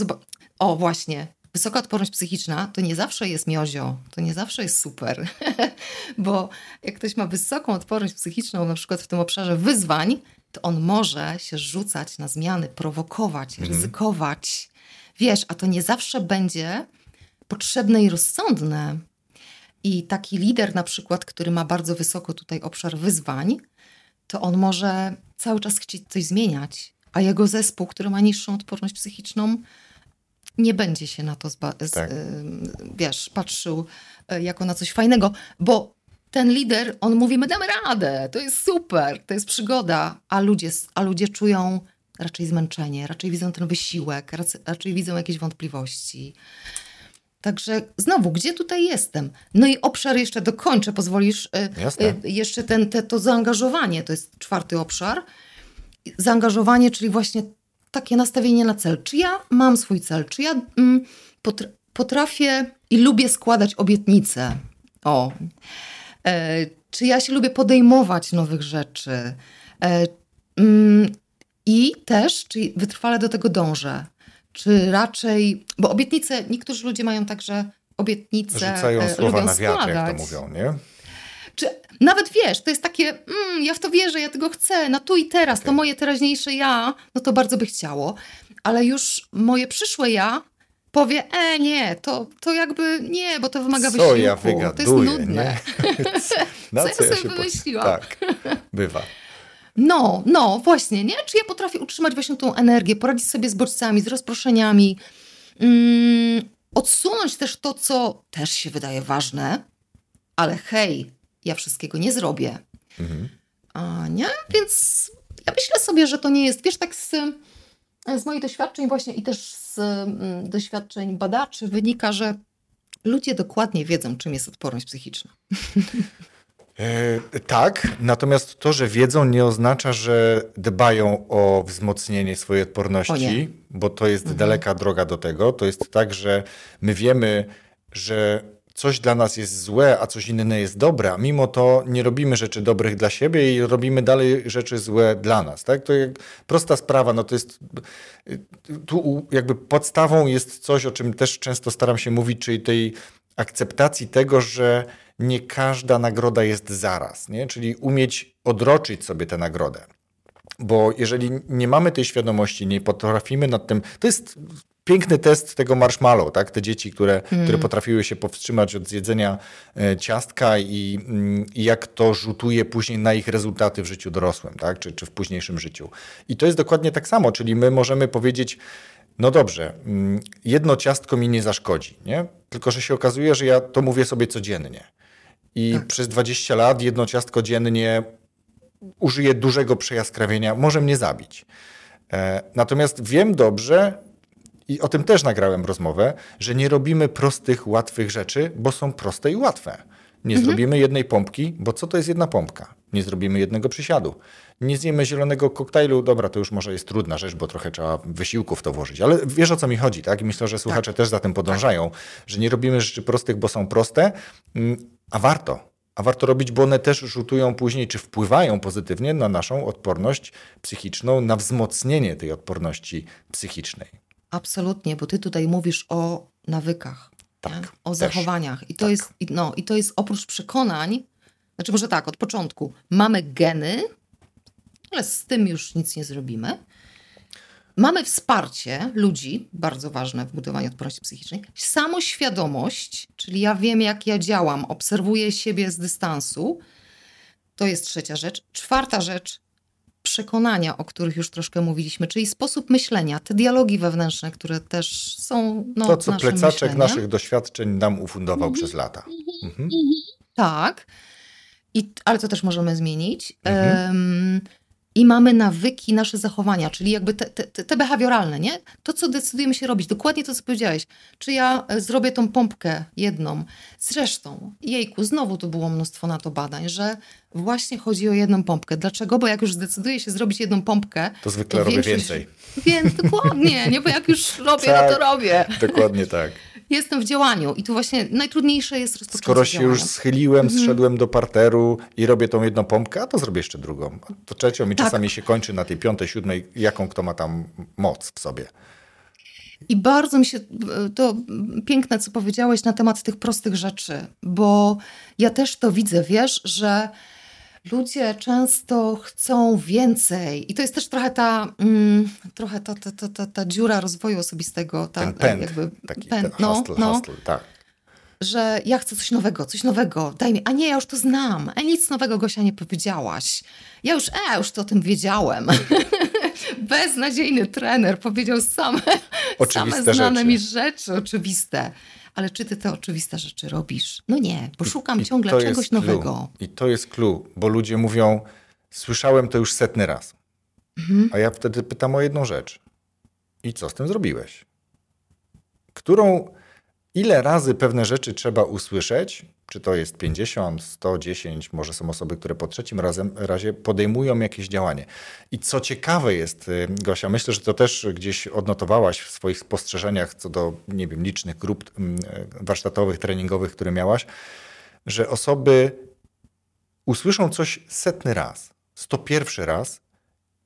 o właśnie, wysoka odporność psychiczna to nie zawsze jest miozio, to nie zawsze jest super, bo jak ktoś ma wysoką odporność psychiczną, na przykład w tym obszarze wyzwań, to on może się rzucać na zmiany, prowokować, ryzykować. Wiesz, a to nie zawsze będzie potrzebne i rozsądne. I taki lider, na przykład, który ma bardzo wysoko tutaj obszar wyzwań, to on może cały czas chcieć coś zmieniać, a jego zespół, który ma niższą odporność psychiczną, nie będzie się na to, z, Tak. y, wiesz, patrzył y, jako na coś fajnego, bo ten lider, on mówi, my damy radę, to jest super, to jest przygoda, a ludzie, a ludzie czują raczej zmęczenie, raczej widzą ten wysiłek, raczej, widzą jakieś wątpliwości. Także znowu, gdzie tutaj jestem? No i obszar jeszcze dokończę, pozwolisz? y, Jasne. Jeszcze ten, te, to zaangażowanie, to jest czwarty obszar. Zaangażowanie, czyli właśnie takie nastawienie na cel. Czy ja mam swój cel? Czy ja mm, potr- potrafię i lubię składać obietnice? O. E, czy ja się lubię podejmować nowych rzeczy? E, mm, I też, czy wytrwale do tego dążę? Czy raczej, bo obietnice, niektórzy ludzie mają tak, że obietnice Rzucają e, słowa lubią na wiatr, jak to składać. mówią, nie? Czy nawet wiesz, to jest takie, mm, ja w to wierzę, ja tego chcę, na tu i teraz, to moje teraźniejsze ja, no to bardzo by chciało, ale już moje przyszłe ja powie, e nie, to, to jakby nie, bo to wymaga Co wysiłku, ja to jest wygaduję, nudne. Na Co ja sobie po- wymyśliłam? Tak, bywa. No, no, właśnie, nie? Czy ja potrafię utrzymać właśnie tą energię, poradzić sobie z bodźcami, z rozproszeniami, mm, odsunąć też to, co też się wydaje ważne, ale hej, ja wszystkiego nie zrobię. A nie? Więc ja myślę sobie, że to nie jest, wiesz, tak z, z moich doświadczeń właśnie i też z mm, doświadczeń badaczy wynika, że ludzie dokładnie wiedzą, czym jest odporność psychiczna. E, tak, natomiast to, że wiedzą, nie oznacza, że dbają o wzmocnienie swojej odporności, bo to jest daleka droga do tego. To jest tak, że my wiemy, że coś dla nas jest złe, a coś inne jest dobre, a mimo to nie robimy rzeczy dobrych dla siebie i robimy dalej rzeczy złe dla nas. Tak? To jak prosta sprawa, no to jest tu jakby podstawą jest coś, o czym też często staram się mówić, czyli tej akceptacji tego, że nie każda nagroda jest zaraz, nie? czyli umieć odroczyć sobie tę nagrodę. Bo jeżeli nie mamy tej świadomości, nie potrafimy nad tym. To jest piękny test tego marshmallow, tak? Te dzieci, które, które potrafiły się powstrzymać od zjedzenia e, ciastka i, mm, i jak to rzutuje później na ich rezultaty w życiu dorosłym, tak? Czy, czy w późniejszym życiu. I to jest dokładnie tak samo, czyli my możemy powiedzieć, no dobrze, mm, jedno ciastko mi nie zaszkodzi, nie? Tylko, że się okazuje, że ja to mówię sobie codziennie. I przez 20 lat jedno ciastko dziennie użyję dużego przejaskrawienia, może mnie zabić. E, Natomiast wiem dobrze, i o tym też nagrałem rozmowę, że nie robimy prostych, łatwych rzeczy, bo są proste i łatwe. Nie zrobimy jednej pompki, bo co to jest jedna pompka? Nie zrobimy jednego przysiadu. Nie zjemy zielonego koktajlu, dobra, to już może jest trudna rzecz, bo trochę trzeba wysiłku w to włożyć, ale wiesz o co mi chodzi, tak? I myślę, że słuchacze też za tym podążają, że nie robimy rzeczy prostych, bo są proste, mm, a warto. A warto robić, bo one też rzutują później, czy wpływają pozytywnie na naszą odporność psychiczną, na wzmocnienie tej odporności psychicznej. Absolutnie, bo ty tutaj mówisz o nawykach, Tak, o też. zachowaniach. I to, Tak. jest, no, I to jest oprócz przekonań, znaczy może tak, od początku mamy geny, ale z tym już nic nie zrobimy. Mamy wsparcie ludzi, bardzo ważne w budowaniu odporności psychicznej, samoświadomość, czyli ja wiem, jak ja działam, obserwuję siebie z dystansu. To jest trzecia rzecz. Czwarta rzecz, przekonania, o których już troszkę mówiliśmy, czyli sposób myślenia, te dialogi wewnętrzne, które też są no, to, co naszym plecaczek myśleniem. naszych doświadczeń nam ufundował przez lata. Mhm. tak, i, ale to też możemy zmienić. Mhm. Em, I mamy nawyki, nasze zachowania, czyli jakby te, te, te behawioralne, nie? To, co decydujemy się robić, dokładnie to, co powiedziałeś. Czy ja e, zrobię tą pompkę jedną? Zresztą, jejku, znowu tu było mnóstwo na to badań, że właśnie chodzi o jedną pompkę. Dlaczego? Bo jak już zdecyduję się zrobić jedną pompkę, To zwykle robię większość- więcej. Więc dokładnie, nie? Bo jak już robię, no Tak. to robię. Dokładnie tak. Jestem w działaniu i tu właśnie najtrudniejsze jest rozpoczęcie Skoro się już schyliłem, Mhm. zszedłem do parteru i robię tą jedną pompkę, a to zrobię jeszcze drugą. A To trzecią i Tak. czasami się kończy na tej piątej, siódmej, jaką kto ma tam moc w sobie. I bardzo mi się e, to piękne, co powiedziałeś na temat tych prostych rzeczy, bo ja też to widzę, wiesz, że ludzie często chcą więcej. I to jest też trochę ta, mm, trochę ta, ta, ta, ta, ta dziura rozwoju osobistego. Ta, Ten pęd, jakby taki pęd, no, hustle, no, hustle, tak. że ja chcę coś nowego, coś nowego, daj mi, a nie, ja już to znam, a nic nowego Gosia nie powiedziałaś. Ja już, e, już to o tym wiedziałem. Beznadziejny trener powiedział same, Oczywiste same znane rzeczy. mi rzeczy oczywiste. Ale czy ty te oczywiste rzeczy robisz? No nie, bo szukam I ciągle to czegoś nowego. I to jest clue, bo ludzie mówią, słyszałem to już setny raz. Mhm. A ja wtedy pytam o jedną rzecz. I co z tym zrobiłeś? Którą, ile razy pewne rzeczy trzeba usłyszeć? Czy to jest 50, 110, może są osoby, które po trzecim razem, razie podejmują jakieś działanie. I co ciekawe jest, y, Gosia, myślę, że to też gdzieś odnotowałaś w swoich spostrzeżeniach co do, nie wiem, licznych grup mm, y, warsztatowych, treningowych, które miałaś, że osoby usłyszą coś setny raz, 101 raz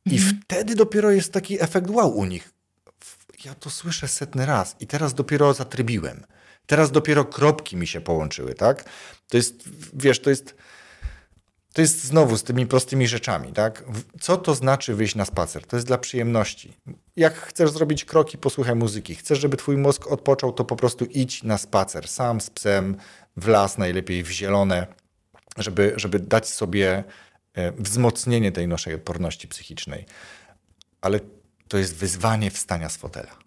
i wtedy dopiero jest taki efekt wow u nich. Ja to słyszę setny raz i teraz dopiero zatrybiłem. Teraz dopiero kropki mi się połączyły, tak? To jest, wiesz, to jest, to jest znowu z tymi prostymi rzeczami, tak? Co to znaczy wyjść na spacer? To jest dla przyjemności. Jak chcesz zrobić kroki, posłuchaj muzyki. Chcesz, żeby twój mózg odpoczął, to po prostu idź na spacer. Sam z psem, w las, najlepiej w zielone, żeby, żeby dać sobie e, wzmocnienie tej naszej odporności psychicznej. Ale to jest wyzwanie wstania z fotela.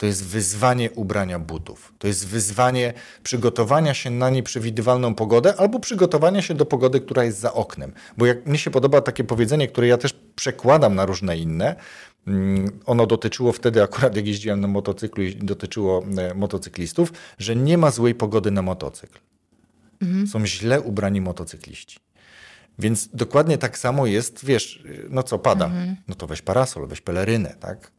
To jest wyzwanie ubrania butów. To jest wyzwanie przygotowania się na nieprzewidywalną pogodę albo przygotowania się do pogody, która jest za oknem. Bo jak mnie się podoba takie powiedzenie, które ja też przekładam na różne inne, mm, ono dotyczyło wtedy akurat jak jeździłem na motocyklu i dotyczyło e, motocyklistów, że nie ma złej pogody na motocykl. Są źle ubrani motocykliści. Więc dokładnie tak samo jest, wiesz, no co pada, no to weź parasol, weź pelerynę, tak?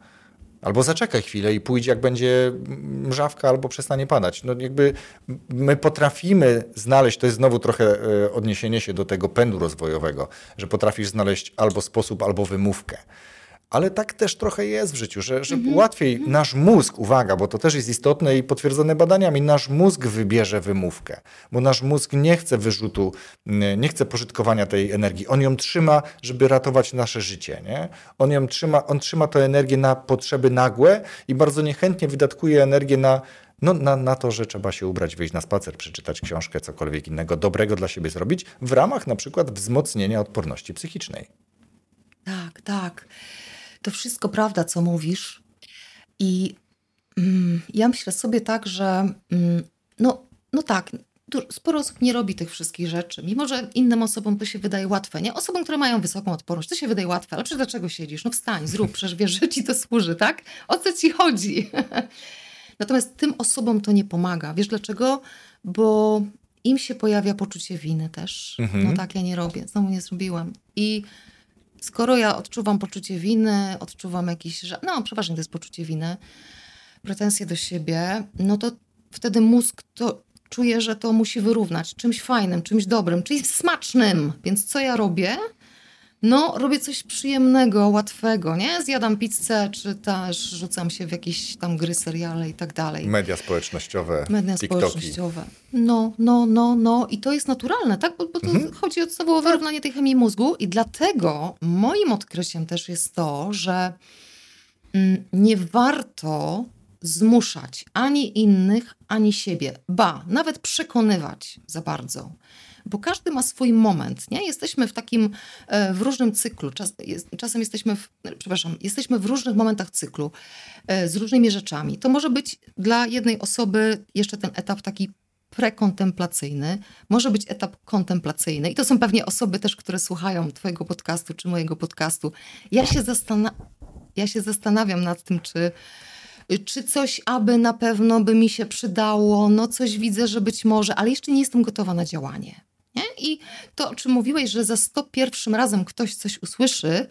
Albo zaczekaj chwilę i pójdź, jak będzie mrzawka, albo przestanie padać. No jakby my potrafimy znaleźć, to jest znowu trochę e, odniesienie się do tego pędu rozwojowego, że potrafisz znaleźć albo sposób, albo wymówkę. Ale tak też trochę jest w życiu, że, że łatwiej nasz mózg, uwaga, bo to też jest istotne i potwierdzone badaniami, nasz mózg wybierze wymówkę, bo nasz mózg nie chce wyrzutu, n- nie chce pożytkowania tej energii. On ją trzyma, żeby ratować nasze życie. Nie? On ją trzyma, on trzyma tę energię na potrzeby nagłe i bardzo niechętnie wydatkuje energię na, no, na, na to, że trzeba się ubrać, wyjść na spacer, przeczytać książkę, cokolwiek innego dobrego dla siebie zrobić, w ramach na przykład wzmocnienia odporności psychicznej. Tak, tak. To wszystko prawda, co mówisz. I mm, ja myślę sobie tak, że mm, no, no tak, sporo osób nie robi tych wszystkich rzeczy. Mimo, że innym osobom to się wydaje łatwe, nie? Osobom, które mają wysoką odporność, to się wydaje łatwe. Ale przecież dlaczego siedzisz? No wstań, zrób, przecież wiesz, że ci to służy, tak? O co ci chodzi? Natomiast tym osobom to nie pomaga. Wiesz dlaczego? Bo im się pojawia poczucie winy też. Mhm. No tak, ja nie robię, znowu nie zrobiłem. I skoro ja odczuwam poczucie winy, odczuwam jakiś, że, no przeważnie to jest poczucie winy, pretensje do siebie, no to wtedy mózg to czuje, że to musi wyrównać czymś fajnym, czymś dobrym, czymś smacznym. Więc co ja robię? No, robię coś przyjemnego, łatwego, nie? Zjadam pizzę, czy też rzucam się w jakieś tam gry, seriale i tak dalej. Media społecznościowe, Media TikToki. społecznościowe. No, no, no, no. I to jest naturalne, tak? Bo, bo to Mhm. chodzi o znowu o wyrównanie tej chemii mózgu. I dlatego moim odkryciem też jest to, że mm, nie warto zmuszać ani innych, ani siebie. Ba, nawet przekonywać za bardzo. Bo każdy ma swój moment, nie? Jesteśmy w takim, e, w różnym cyklu. Czas, jest, czasem jesteśmy, w, przepraszam, jesteśmy w różnych momentach cyklu e, z różnymi rzeczami. To może być dla jednej osoby jeszcze ten etap taki prekontemplacyjny, może być etap kontemplacyjny. I to są pewnie osoby też, które słuchają Twojego podcastu czy mojego podcastu. Ja się, zastana ja się zastanawiam nad tym, czy, czy coś aby na pewno by mi się przydało, no coś widzę, że być może, ale jeszcze nie jestem gotowa na działanie. Nie? I to, o czym mówiłeś, że za 101 razem ktoś coś usłyszy,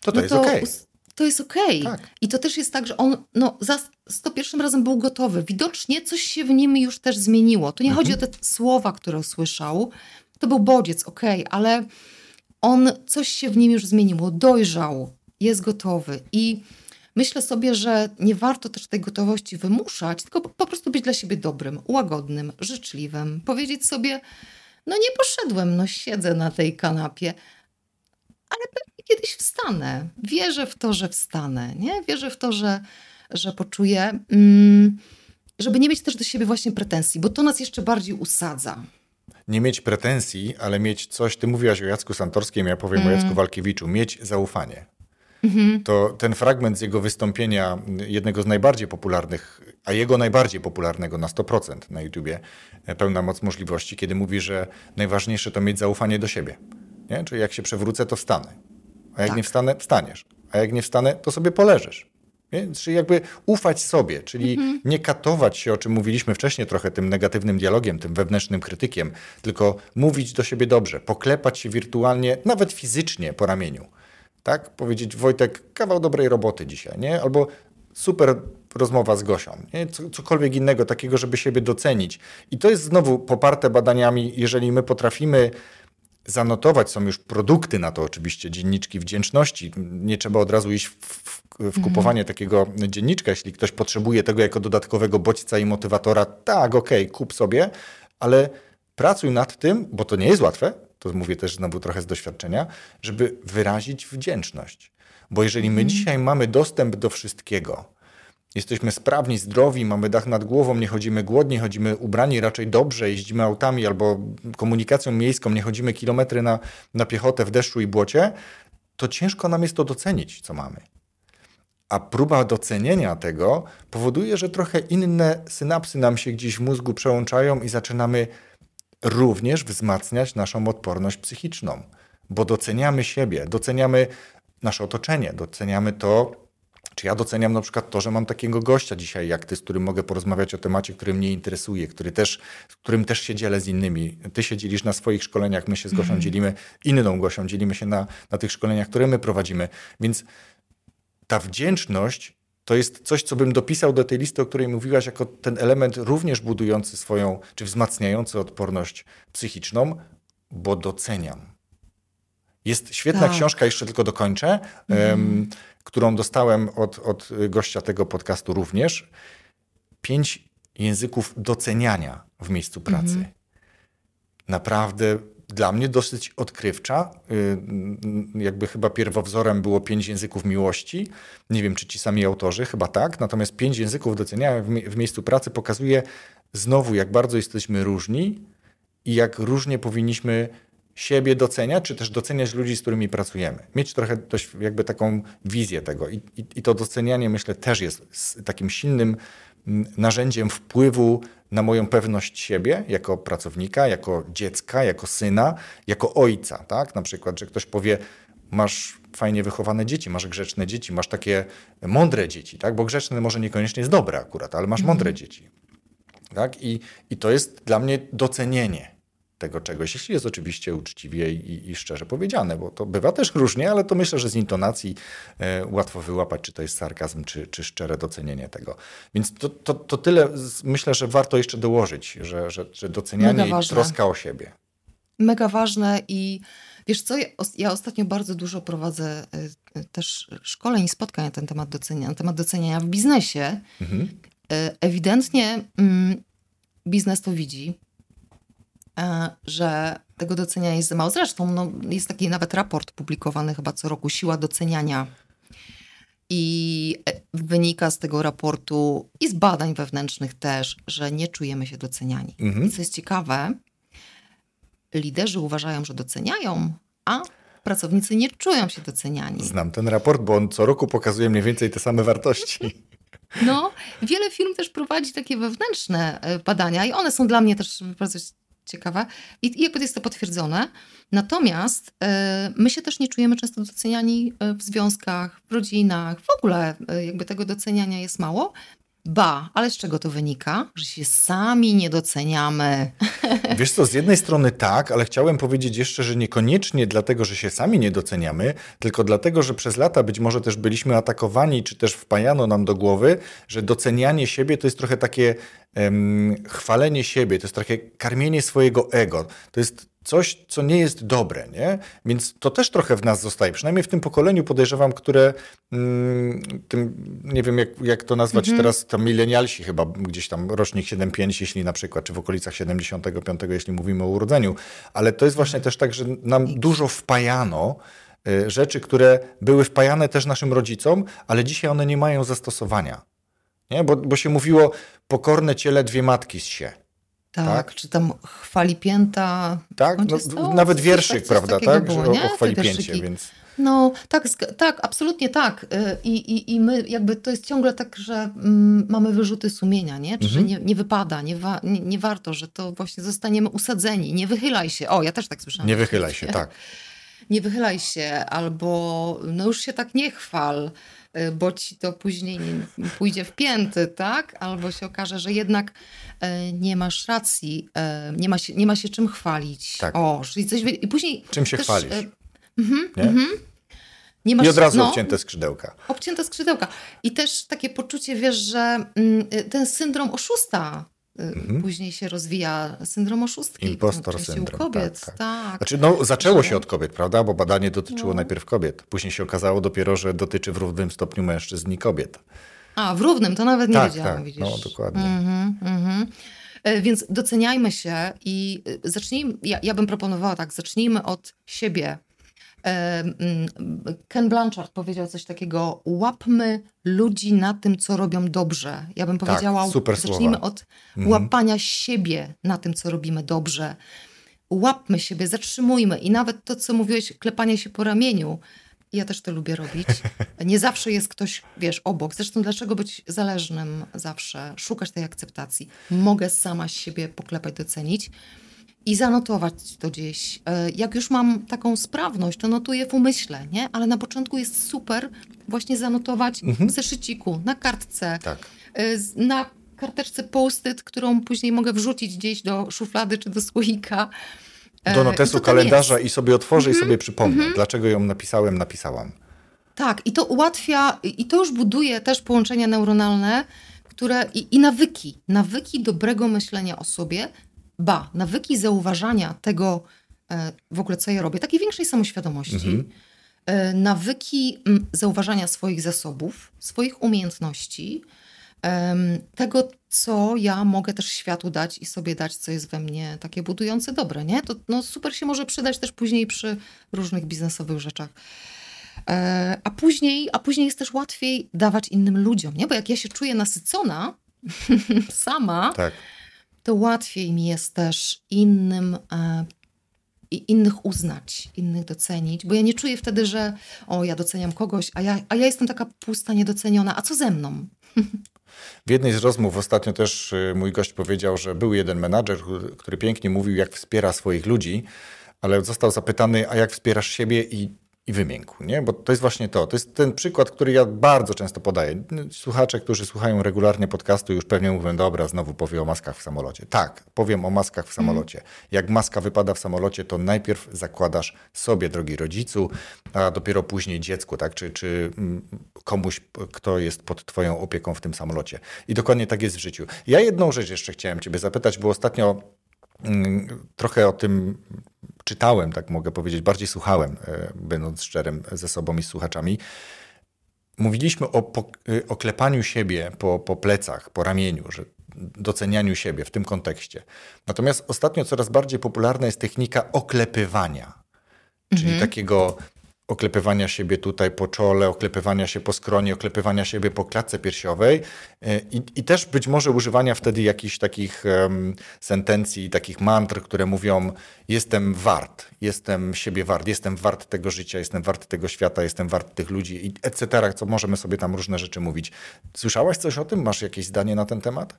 to to no jest okej. Okay. To jest okej. Okay. Tak. I to też jest tak, że on no, za 101 razem był gotowy. Widocznie coś się w nim już też zmieniło. Tu nie mhm. chodzi o te słowa, które usłyszał. To był bodziec, okej, okay, ale on coś się w nim już zmieniło. Dojrzał, jest gotowy. I myślę sobie, że nie warto też tej gotowości wymuszać, tylko po prostu być dla siebie dobrym, łagodnym, życzliwym. Powiedzieć sobie, no nie poszedłem, no siedzę na tej kanapie, ale pewnie kiedyś wstanę. Wierzę w to, że wstanę, nie? Wierzę w to, że, że poczuję, mm, żeby nie mieć też do siebie właśnie pretensji, bo to nas jeszcze bardziej usadza. Nie mieć pretensji, ale mieć coś, ty mówiłaś o Jacku Santorskim, ja powiem mm. o Jacku Walkiewiczu, mieć zaufanie. Mhm. To ten fragment z jego wystąpienia, jednego z najbardziej popularnych, a jego najbardziej popularnego na 100% na YouTubie, e, pełna moc możliwości, kiedy mówi, że najważniejsze to mieć zaufanie do siebie. Nie? Czyli jak się przewrócę, to wstanę. A jak tak. nie wstanę, wstaniesz. A jak nie wstanę, to sobie poleżysz. Nie? Czyli jakby ufać sobie, czyli mhm. nie katować się, o czym mówiliśmy wcześniej trochę, tym negatywnym dialogiem, tym wewnętrznym krytykiem, tylko mówić do siebie dobrze, poklepać się wirtualnie, nawet fizycznie po ramieniu tak? Powiedzieć, Wojtek, kawał dobrej roboty dzisiaj, nie? Albo super rozmowa z Gosią, nie? cokolwiek innego takiego, żeby siebie docenić. I to jest znowu poparte badaniami, jeżeli my potrafimy zanotować, są już produkty na to oczywiście, dzienniczki wdzięczności. Nie trzeba od razu iść w, w, w kupowanie mhm. takiego dzienniczka, jeśli ktoś potrzebuje tego jako dodatkowego bodźca i motywatora, tak, okej, okay, kup sobie, ale pracuj nad tym, bo to nie jest łatwe, to mówię też znowu trochę z doświadczenia, żeby wyrazić wdzięczność. Bo jeżeli my mhm. dzisiaj mamy dostęp do wszystkiego, jesteśmy sprawni, zdrowi, mamy dach nad głową, nie chodzimy głodni, chodzimy ubrani raczej dobrze, jeździmy autami albo komunikacją miejską, nie chodzimy kilometry na, na piechotę w deszczu i błocie, to ciężko nam jest to docenić, co mamy. A próba docenienia tego powoduje, że trochę inne synapsy nam się gdzieś w mózgu przełączają i zaczynamy również wzmacniać naszą odporność psychiczną, bo doceniamy siebie, doceniamy nasze otoczenie, doceniamy to, czy ja doceniam na przykład to, że mam takiego gościa dzisiaj jak ty, z którym mogę porozmawiać o temacie, który mnie interesuje, który też, którym też się dzielę z innymi. Ty się dzielisz na swoich szkoleniach, my się z Gosią mm. dzielimy, inną Gosią, dzielimy się na, na tych szkoleniach, które my prowadzimy. Więc ta wdzięczność to jest coś, co bym dopisał do tej listy, o której mówiłaś, jako ten element również budujący swoją, czy wzmacniający odporność psychiczną, bo doceniam. Jest świetna tak. książka, jeszcze tylko dokończę, mm. um, którą dostałem od, od gościa tego podcastu również. Pięć języków doceniania w miejscu pracy. Mm. Naprawdę dla mnie dosyć odkrywcza. Y, jakby chyba pierwowzorem było pięć języków miłości. Nie wiem, czy ci sami autorzy, chyba tak. Natomiast pięć języków doceniania w miejscu pracy pokazuje znowu, jak bardzo jesteśmy różni i jak różnie powinniśmy siebie doceniać, czy też doceniać ludzi, z którymi pracujemy. Mieć trochę dość jakby taką wizję tego. I, i, i to docenianie, myślę, też jest takim silnym narzędziem wpływu na moją pewność siebie jako pracownika, jako dziecka, jako syna, jako ojca. Tak? Na przykład, że ktoś powie, masz fajnie wychowane dzieci, masz grzeczne dzieci, masz takie mądre dzieci, tak? bo grzeczne może niekoniecznie jest dobre akurat, ale masz mądre mm. dzieci. Tak? I, I to jest dla mnie docenienie tego czegoś, jeśli jest oczywiście uczciwie i, i, szczerze powiedziane, bo to bywa też różnie, ale to myślę, że z intonacji e, łatwo wyłapać, czy to jest sarkazm, czy, czy szczere docenienie tego. Więc to, to, to tyle myślę, że warto jeszcze dołożyć, że, że, że docenianie i troska o siebie. Mega ważne i wiesz co, ja ostatnio bardzo dużo prowadzę e, też szkoleń i spotkań na ten temat doceniania, na temat doceniania w biznesie. Mhm. E, ewidentnie mm, biznes to widzi, że tego doceniania jest za mało. Zresztą no, jest taki nawet raport publikowany chyba co roku, siła doceniania. I e, wynika z tego raportu i z badań wewnętrznych też, że nie czujemy się doceniani. Mhm. I co jest ciekawe, liderzy uważają, że doceniają, a pracownicy nie czują się doceniani. Znam ten raport, bo on co roku pokazuje mniej więcej te same wartości. No, wiele firm też prowadzi takie wewnętrzne e, badania i one są dla mnie też bardzo ciekawe i, i jakby jest to potwierdzone. Natomiast y, my się też nie czujemy często doceniani w związkach, w rodzinach, w ogóle y, jakby tego doceniania jest mało. Ba, ale z czego to wynika? Że się sami nie doceniamy. Wiesz co, z jednej strony tak, ale chciałem powiedzieć jeszcze, że niekoniecznie dlatego, że się sami nie doceniamy, tylko dlatego, że przez lata być może też byliśmy atakowani, czy też wpajano nam do głowy, że docenianie siebie to jest trochę takie um, chwalenie siebie, to jest takie karmienie swojego ego. To jest coś, co nie jest dobre, nie? Więc to też trochę w nas zostaje. Przynajmniej w tym pokoleniu podejrzewam, które mm, tym, nie wiem jak, jak to nazwać mhm. teraz, to milenialsi chyba, gdzieś tam rocznik 75, jeśli na przykład, czy w okolicach 75, jeśli mówimy o urodzeniu. Ale to jest właśnie też tak, że nam dużo wpajano y, rzeczy, które były wpajane też naszym rodzicom, ale dzisiaj one nie mają zastosowania. Nie? Bo, bo się mówiło, pokorne ciele dwie matki z się. Tak, tak, czy tam chwali pięta. Tak, no, nawet wierszyk, coś, prawda, tak? Było, o, o chwali pięcie, więc... No, tak, tak, absolutnie tak. Y, I, i, I my jakby to jest ciągle tak, że mm, mamy wyrzuty sumienia, nie? Czy mhm. nie, nie wypada, nie, wa, nie, nie, warto, że to właśnie zostaniemy usadzeni. Nie wychylaj się. O, ja też tak słyszałam. Nie wychylaj się, tak. Nie wychylaj się, albo no już się tak nie chwal. Y, bo ci to później pójdzie w pięty, tak? Albo się okaże, że jednak y, nie masz racji, y, nie ma się, nie ma się czym chwalić. Tak. O, czyli coś... I później Czym się też, chwalisz? Mhm, nie? Mhm. Nie masz, I od razu no, obcięte skrzydełka. Obcięte skrzydełka. I też takie poczucie, wiesz, że mm, ten syndrom oszusta mhm. później się rozwija syndrom oszustki. Impostor syndrom. U kobiet, tak. tak. tak. Znaczy, no, zaczęło się od kobiet, prawda? Bo badanie dotyczyło no. najpierw kobiet. Później się okazało dopiero, że dotyczy w równym stopniu mężczyzn i kobiet. A, w równym, to nawet nie tak, wiedziałam, tak. widzisz. No, dokładnie. Mhm, mhm. E, więc doceniajmy się i e, zacznijmy, ja, ja bym proponowała tak, zacznijmy od siebie, Ken Blanchard powiedział coś takiego: łapmy ludzi na tym, co robią dobrze. Ja bym tak, powiedziała, tak, super zacznijmy słowa. od mhm. łapania siebie na tym, co robimy dobrze. Łapmy siebie, zatrzymujmy i nawet to, co mówiłeś, klepanie się po ramieniu. Ja też to lubię robić. Nie zawsze jest ktoś, wiesz, obok. Zresztą dlaczego być zależnym zawsze? Szukać tej akceptacji. Mogę sama siebie poklepać, docenić i zanotować to gdzieś. E, jak już mam taką sprawność, to notuję w umyśle, nie? Ale na początku jest super właśnie zanotować mhm. w zeszyciku, na kartce, tak. E, na karteczce post-it, którą później mogę wrzucić gdzieś do szuflady czy do słoika. E, do notesu kalendarza jest. i sobie otworzę mhm. i sobie przypomnę, mhm. dlaczego ją napisałem, napisałam. Tak, i to ułatwia, i to już buduje też połączenia neuronalne, które i, i nawyki, nawyki dobrego myślenia o sobie, ba, nawyki zauważania tego e, w ogóle, co ja robię, takiej większej samoświadomości, mhm. E, nawyki zauważania swoich zasobów, swoich umiejętności, tego, co ja mogę też światu dać i sobie dać, co jest we mnie takie budujące dobre, nie? To no, super się może przydać też później przy różnych biznesowych rzeczach. E, a później, a później jest też łatwiej dawać innym ludziom, nie? Bo jak ja się czuję nasycona sama, tak to łatwiej mi jest też innym e, innych uznać, innych docenić, bo ja nie czuję wtedy, że o, ja doceniam kogoś, a ja, a ja jestem taka pusta, niedoceniona, a co ze mną? W jednej z rozmów ostatnio też y, mój gość powiedział, że był jeden menadżer, który pięknie mówił, jak wspiera swoich ludzi, ale został zapytany, a jak wspierasz siebie i i wymiękł, nie? Bo to jest właśnie to. To jest ten przykład, który ja bardzo często podaję. Słuchacze, którzy słuchają regularnie podcastu, już pewnie mówią, dobra, znowu powie o maskach w samolocie. Tak, powiem o maskach w samolocie. Jak maska wypada w samolocie, to najpierw zakładasz sobie, drogi rodzicu, a dopiero później dziecku, tak? Czy, czy mm, komuś, kto jest pod twoją opieką w tym samolocie. I dokładnie tak jest w życiu. Ja jedną rzecz jeszcze chciałem ciebie zapytać, bo ostatnio mm, trochę o tym czytałem, tak mogę powiedzieć, bardziej słuchałem, e, będąc szczerym ze sobą i z słuchaczami. Mówiliśmy o e, oklepaniu siebie po, po plecach, po ramieniu, że docenianiu siebie w tym kontekście. Natomiast ostatnio coraz bardziej popularna jest technika oklepywania, czyli mhm. takiego oklepywania siebie tutaj po czole, oklepywania się po skronie, oklepywania siebie po klatce piersiowej e, i, i też być może używania wtedy jakichś takich um, sentencji, takich mantr, które mówią jestem wart, jestem siebie wart, jestem wart tego życia, jestem wart tego świata, jestem wart tych ludzi etc., co możemy sobie tam różne rzeczy mówić. Słyszałaś coś o tym? Masz jakieś zdanie na ten temat?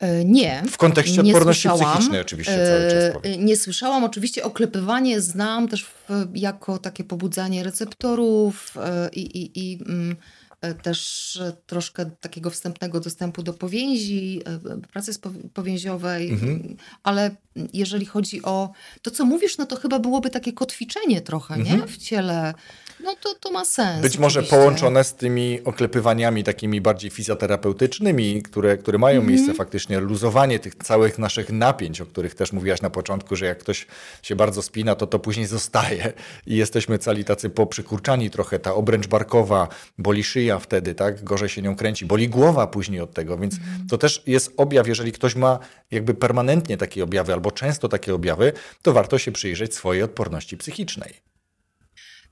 E, nie. W kontekście nie odporności słyszałam. psychicznej oczywiście cały czas E, powiem. Nie słyszałam. Oczywiście oklepywanie znam też w, jako takie pobudzanie receptorów e, i, i, i mm, e, też e, troszkę takiego wstępnego dostępu do powięzi, e, pracy powięziowej, Mhm. ale jeżeli chodzi o to, co mówisz, no to chyba byłoby takie kotwiczenie trochę, nie? W ciele. No to, to ma sens. Być może oczywiście. połączone z tymi oklepywaniami takimi bardziej fizjoterapeutycznymi, które, które mają Mhm. miejsce faktycznie, luzowanie tych całych naszych napięć, o których też mówiłaś na początku, że jak ktoś się bardzo spina, to to później zostaje i jesteśmy cali tacy poprzykurczani trochę, ta obręcz barkowa, boli szyja wtedy, tak, gorzej się nią kręci, boli głowa później od tego, więc Mhm. to też jest objaw, jeżeli ktoś ma jakby permanentnie takie objawy albo często takie objawy, to warto się przyjrzeć swojej odporności psychicznej.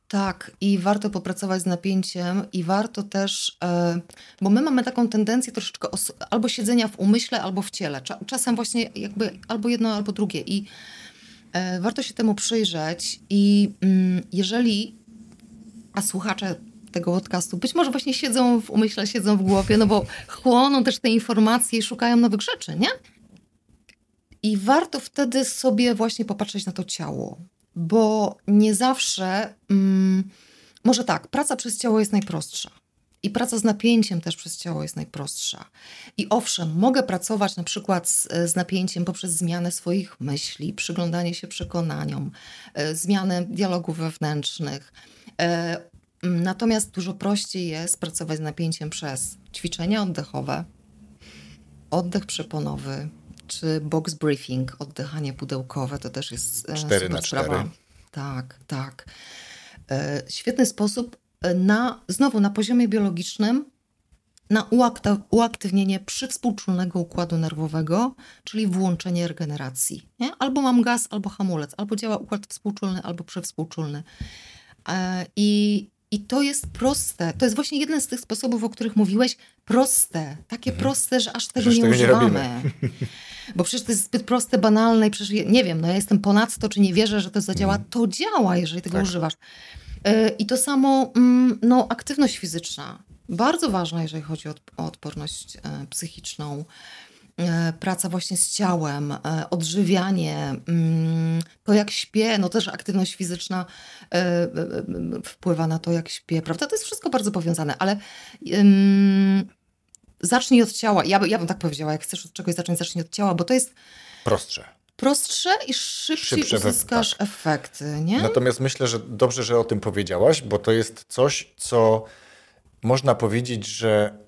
Tak, i warto popracować z napięciem, i warto też, e, bo my mamy taką tendencję troszeczkę os- albo siedzenia w umyśle, albo w ciele. Cza- czasem właśnie jakby albo jedno, albo drugie. I e, warto się temu przyjrzeć. I mm, jeżeli, a słuchacze tego podcastu być może właśnie siedzą w umyśle, siedzą w głowie, no bo chłoną też te informacje i szukają nowych rzeczy, nie? I warto wtedy sobie właśnie popatrzeć na to ciało, bo nie zawsze, mm, może tak, praca przez ciało jest najprostsza. I praca z napięciem też przez ciało jest najprostsza. I owszem, mogę pracować na przykład z, z napięciem poprzez zmianę swoich myśli, przyglądanie się przekonaniom, e, zmianę dialogów wewnętrznych. E, natomiast dużo prościej jest pracować z napięciem przez ćwiczenia oddechowe, oddech przeponowy, czy box briefing, oddychanie pudełkowe, to też jest e, Cztery super na cztery. sprawa. Tak, tak. E, Świetny sposób e, na, znowu na poziomie biologicznym, na uaktywnienie przywspółczulnego układu nerwowego, czyli włączenie regeneracji. Nie? Albo mam gaz, albo hamulec, albo działa układ współczulny, albo przywspółczulny. E, I, I to jest proste. To jest właśnie jeden z tych sposobów, o których mówiłeś. Proste. Takie proste, że aż tego Przecież nie tego nie używamy. Bo przecież to jest zbyt proste, banalne i przecież nie wiem, no ja jestem ponadto, czy nie wierzę, że to zadziała. To działa, jeżeli tego Tak. używasz. E, I to samo, mm, no, aktywność fizyczna. Bardzo ważna, jeżeli chodzi o, o odporność e, psychiczną. E, Praca właśnie z ciałem, e, odżywianie, mm, to jak śpię, no też aktywność fizyczna e, wpływa na to, jak śpię, prawda? To jest wszystko bardzo powiązane, ale zacznij od ciała. Ja, by- ja bym tak powiedziała, jak chcesz od czegoś zacząć, zacznij od ciała, bo to jest Prostsze. prostsze i szybciej Szybsze uzyskasz tak. efekty, nie? Natomiast myślę, że dobrze, że o tym powiedziałaś, bo to jest coś, co można powiedzieć, że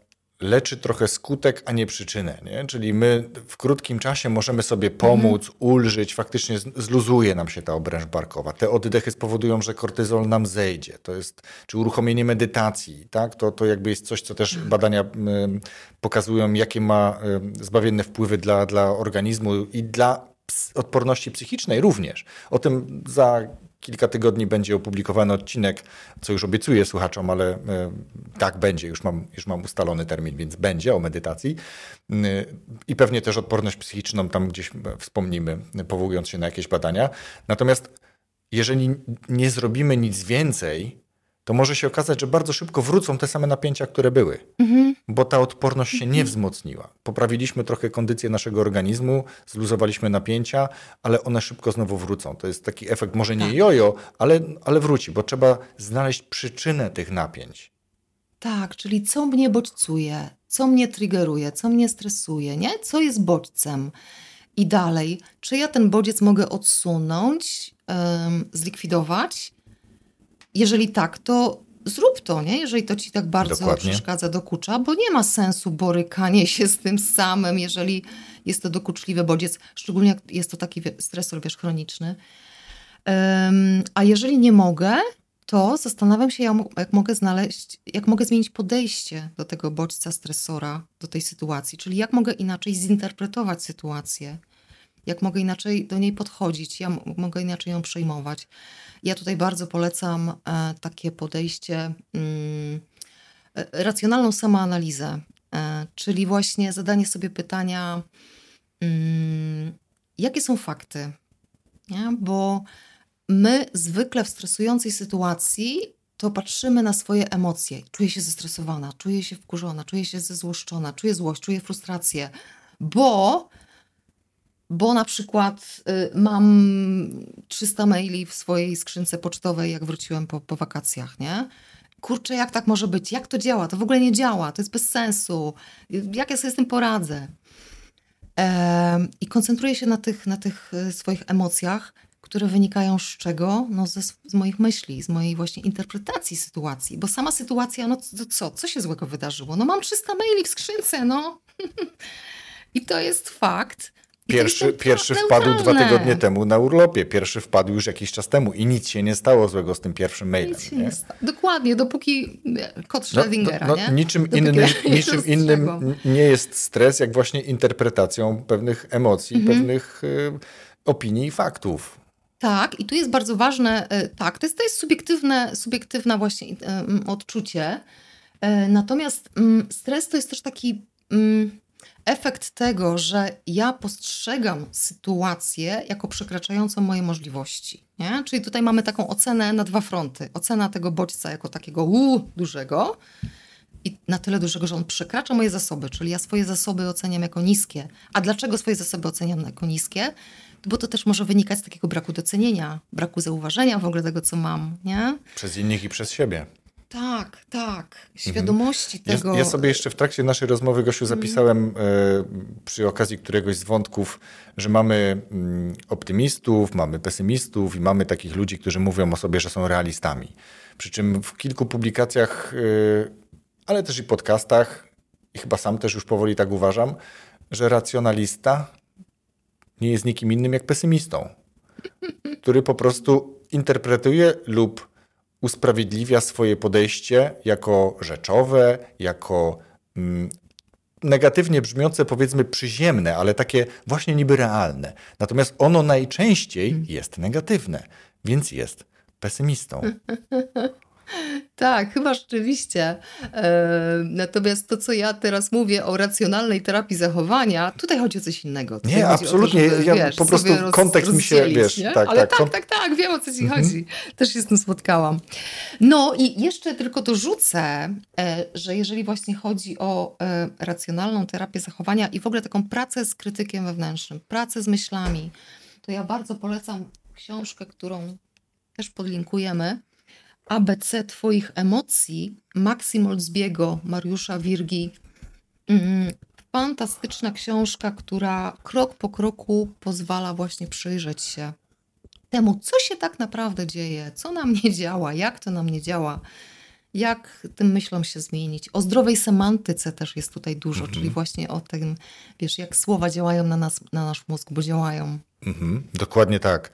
leczy trochę skutek, a nie przyczynę. Nie? Czyli my w krótkim czasie możemy sobie pomóc, ulżyć, faktycznie zluzuje nam się ta obręcz barkowa. Te oddechy spowodują, że kortyzol nam zejdzie. To jest, czy uruchomienie medytacji, tak? to, to jakby jest coś, co też badania ym, pokazują, jakie ma ym, zbawienne wpływy dla, dla organizmu i dla odporności psychicznej również. O tym za kilka tygodni będzie opublikowany odcinek, co już obiecuję słuchaczom, ale e, tak będzie, już mam, już mam ustalony termin, więc będzie o medytacji. Y, I pewnie też odporność psychiczną tam gdzieś e, wspomnimy, powołując się na jakieś badania. Natomiast jeżeli nie zrobimy nic więcej, to może się okazać, że bardzo szybko wrócą te same napięcia, które były, bo ta odporność się nie wzmocniła. Poprawiliśmy trochę kondycję naszego organizmu, zluzowaliśmy napięcia, ale one szybko znowu wrócą. To jest taki efekt, może nie jojo, ale, ale wróci, bo trzeba znaleźć przyczynę tych napięć. Tak, czyli co mnie bodźcuje, co mnie triggeruje, co mnie stresuje, nie? Co jest bodźcem? I dalej, czy ja ten bodziec mogę odsunąć, zlikwidować? Jeżeli tak, to zrób to, nie? Jeżeli to ci tak bardzo Dokładnie. przeszkadza, dokucza, bo nie ma sensu borykanie się z tym samym, jeżeli jest to dokuczliwy bodziec, szczególnie jak jest to taki stresor, wiesz, chroniczny. Em, a jeżeli nie mogę, to zastanawiam się, jak mogę znaleźć, jak mogę zmienić podejście do tego bodźca stresora, do tej sytuacji, czyli jak mogę inaczej zinterpretować sytuację. Jak mogę inaczej do niej podchodzić, ja mogę inaczej ją przejmować. Ja tutaj bardzo polecam e, takie podejście, mm, e, racjonalną samoanalizę, e, czyli właśnie zadanie sobie pytania, mm, jakie są fakty, nie? bo my zwykle w stresującej sytuacji to patrzymy na swoje emocje. Czuję się zestresowana, czuję się wkurzona, czuję się zezłoszczona, czuję złość, czuję frustrację, bo, bo na przykład y, mam 300 maili w swojej skrzynce pocztowej, jak wróciłem po, po wakacjach, nie? Kurczę, jak tak może być? Jak to działa? To w ogóle nie działa, to jest bez sensu. Jak ja sobie z tym poradzę? I koncentruję się na tych, na tych y, swoich emocjach, które wynikają z czego? No ze, z moich myśli, z mojej właśnie interpretacji sytuacji. Bo sama sytuacja, no co? Co się złego wydarzyło? No mam 300 maili w skrzynce, no. I to jest fakt. Pierwszy, pierwszy wpadł dwa tygodnie temu na urlopie, pierwszy wpadł już jakiś czas temu i nic się nie stało złego z tym pierwszym mailem. Nic się nie, nie stało. Dokładnie, dopóki kod Schrödingera, no, no, no, Niczym, innym, niczym innym nie jest stres, jak właśnie interpretacją pewnych emocji, mhm. pewnych y, opinii i faktów. Tak, i tu jest bardzo ważne, y, tak, to jest, to jest subiektywne, subiektywne właśnie y, odczucie. Natomiast stres to jest też taki efekt tego, że ja postrzegam sytuację jako przekraczającą moje możliwości. Nie? Czyli tutaj mamy taką ocenę na dwa fronty. Ocena tego bodźca jako takiego uu, dużego i na tyle dużego, że on przekracza moje zasoby, czyli ja swoje zasoby oceniam jako niskie. A dlaczego swoje zasoby oceniam jako niskie? Bo to też może wynikać z takiego braku docenienia, braku zauważenia w ogóle tego, co mam. Nie? Przez innych i przez siebie. Tak, tak. Świadomości mhm. tego. Ja, ja, sobie jeszcze w trakcie naszej rozmowy, Gosiu, mhm. zapisałem y, przy okazji któregoś z wątków, że mamy y, optymistów, mamy pesymistów i mamy takich ludzi, którzy mówią o sobie, że są realistami. Przy czym w kilku publikacjach, y, ale też i podcastach, i chyba sam też już powoli tak uważam, że racjonalista nie jest nikim innym jak pesymistą, który po prostu interpretuje lub usprawiedliwia swoje podejście jako rzeczowe, jako mm, negatywnie brzmiące, powiedzmy przyziemne, ale takie właśnie niby realne. Natomiast ono najczęściej jest negatywne, więc jest pesymistą. Tak, chyba rzeczywiście. E, natomiast to, co ja teraz mówię o racjonalnej terapii zachowania, tutaj chodzi o coś innego. Tutaj nie, absolutnie. To, żeby, ja wiesz, po prostu kontekst mi się, wiesz, nie? tak, Ale tak, tak, tak, tak, wiem o co ci mhm. chodzi. Też się z tym spotkałam. No i jeszcze tylko dorzucę, e, że jeżeli właśnie chodzi o e, racjonalną terapię zachowania i w ogóle taką pracę z krytykiem wewnętrznym, pracę z myślami, to ja bardzo polecam książkę, którą też podlinkujemy ABC Twoich emocji Maksim Olzbiego, Mariusza Wirgi. Mm, fantastyczna książka, która krok po kroku pozwala właśnie przyjrzeć się temu, co się tak naprawdę dzieje, co nam nie działa, jak to nam nie działa, jak tym myślom się zmienić. O zdrowej semantyce też jest tutaj dużo, mhm. czyli właśnie o tym, wiesz, jak słowa działają na nas, na nasz mózg, bo działają. Mhm, dokładnie tak.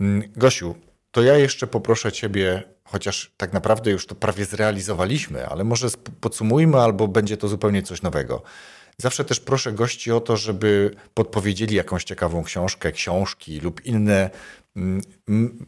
Mm, Gosiu, to ja jeszcze poproszę Ciebie chociaż tak naprawdę już to prawie zrealizowaliśmy, ale może podsumujmy, albo będzie to zupełnie coś nowego. Zawsze też proszę gości o to, żeby podpowiedzieli jakąś ciekawą książkę, książki lub inne mm,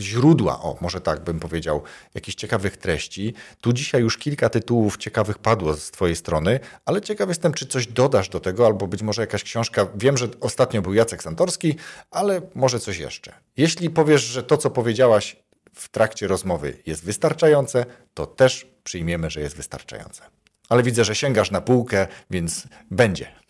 źródła, o może tak bym powiedział, jakichś ciekawych treści. Tu dzisiaj już kilka tytułów ciekawych padło z Twojej strony, ale ciekaw jestem, czy coś dodasz do tego, albo być może jakaś książka. Wiem, że ostatnio był Jacek Santorski, ale może coś jeszcze. Jeśli powiesz, że to, co powiedziałaś, w trakcie rozmowy jest wystarczające, to też przyjmiemy, że jest wystarczające. Ale widzę, że sięgasz na półkę, więc będzie.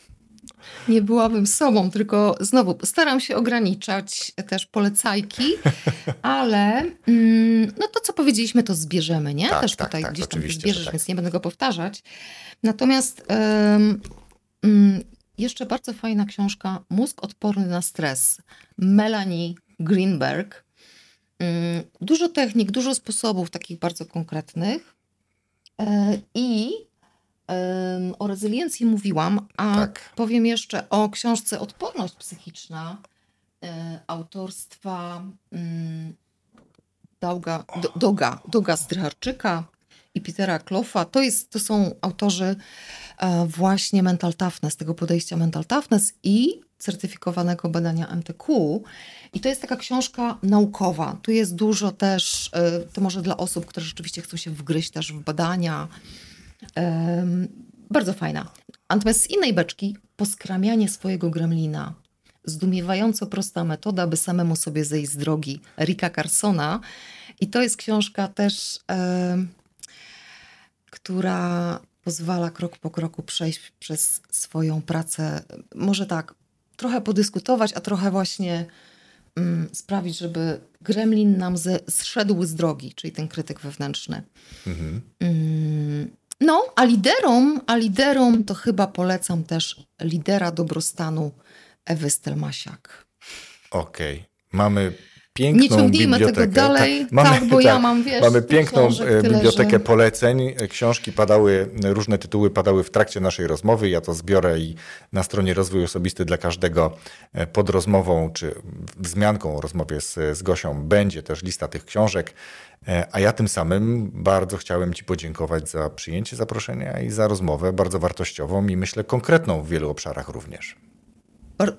Nie byłabym sobą, tylko znowu staram się ograniczać też polecajki, ale mm, no to, co powiedzieliśmy, to zbierzemy, nie? Tak, też tak, tutaj tak, gdzieś tam zbierzesz, tak. więc nie będę go powtarzać. Natomiast um, um, jeszcze bardzo fajna książka Mózg odporny na stres. Melanie Greenberg. Mm, dużo technik, dużo sposobów takich bardzo konkretnych. E, I o rezyliencji mówiłam, a tak. powiem jeszcze o książce Odporność psychiczna e, autorstwa mm, Dauga, Doga, Doga Strycharczyka i Petera Klofa. To, jest, to są autorzy e, właśnie mental toughness, tego podejścia mental toughness i certyfikowanego badania MTQ. I to jest taka książka naukowa. Tu jest dużo też, y, to może dla osób, które rzeczywiście chcą się wgryźć też w badania. Bardzo fajna. Natomiast z innej beczki poskramianie swojego gremlina. Zdumiewająco prosta metoda, by samemu sobie zejść z drogi. Rika Carsona. I to jest książka też, która pozwala krok po kroku przejść przez swoją pracę. Może tak, trochę podyskutować, a trochę właśnie mm, sprawić, żeby gremlin nam ze, zszedł z drogi, czyli ten krytyk wewnętrzny. Mhm. Mm, no, a liderom, a liderom to chyba polecam też lidera dobrostanu Ewy Stelmasiak. Okej. Okay. Mamy piękną Nie ciągnijmy bibliotekę. tego dalej, tak, mamy, tak bo tak, ja mam, wiesz, Mamy piękną e, bibliotekę poleceń. Książki padały, różne tytuły padały w trakcie naszej rozmowy. Ja to zbiorę i na stronie Rozwój Osobisty dla każdego e, pod rozmową, czy wzmianką o rozmowie z, z Gosią będzie też lista tych książek. E, a ja tym samym bardzo chciałem Ci podziękować za przyjęcie zaproszenia i za rozmowę bardzo wartościową i myślę konkretną w wielu obszarach również.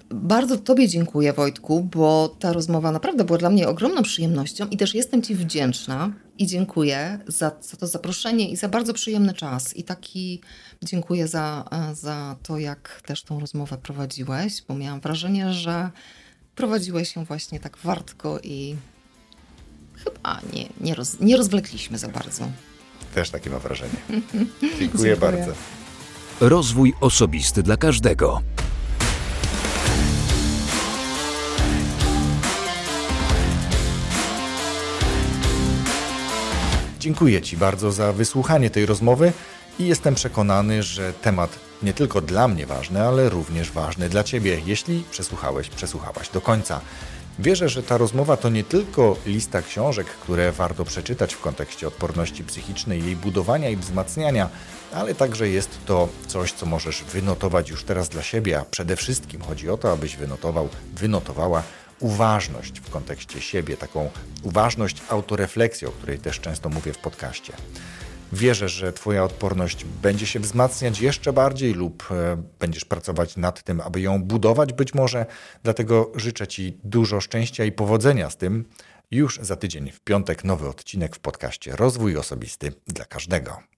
Bardzo Tobie dziękuję, Wojtku, bo ta rozmowa naprawdę była dla mnie ogromną przyjemnością i też jestem Ci wdzięczna i dziękuję za, za to zaproszenie i za bardzo przyjemny czas. I taki dziękuję za, za to, jak też tą rozmowę prowadziłeś, bo miałam wrażenie, że prowadziłeś ją właśnie tak wartko i chyba nie, nie, roz, nie rozwlekliśmy za bardzo. Też takie mam wrażenie. Dziękuję, dziękuję bardzo. Rozwój osobisty dla każdego. Dziękuję Ci bardzo za wysłuchanie tej rozmowy i jestem przekonany, że temat nie tylko dla mnie ważny, ale również ważny dla Ciebie, jeśli przesłuchałeś, przesłuchałaś do końca. Wierzę, że ta rozmowa to nie tylko lista książek, które warto przeczytać w kontekście odporności psychicznej, jej budowania i wzmacniania, ale także jest to coś, co możesz wynotować już teraz dla siebie, a przede wszystkim chodzi o to, abyś wynotował, wynotowała uważność w kontekście siebie, taką uważność, autorefleksję, o której też często mówię w podcaście. Wierzę, że Twoja odporność będzie się wzmacniać jeszcze bardziej lub e, będziesz pracować nad tym, aby ją budować być może. Dlatego życzę Ci dużo szczęścia i powodzenia z tym. Już za tydzień w piątek nowy odcinek w podcaście Rozwój Osobisty dla każdego.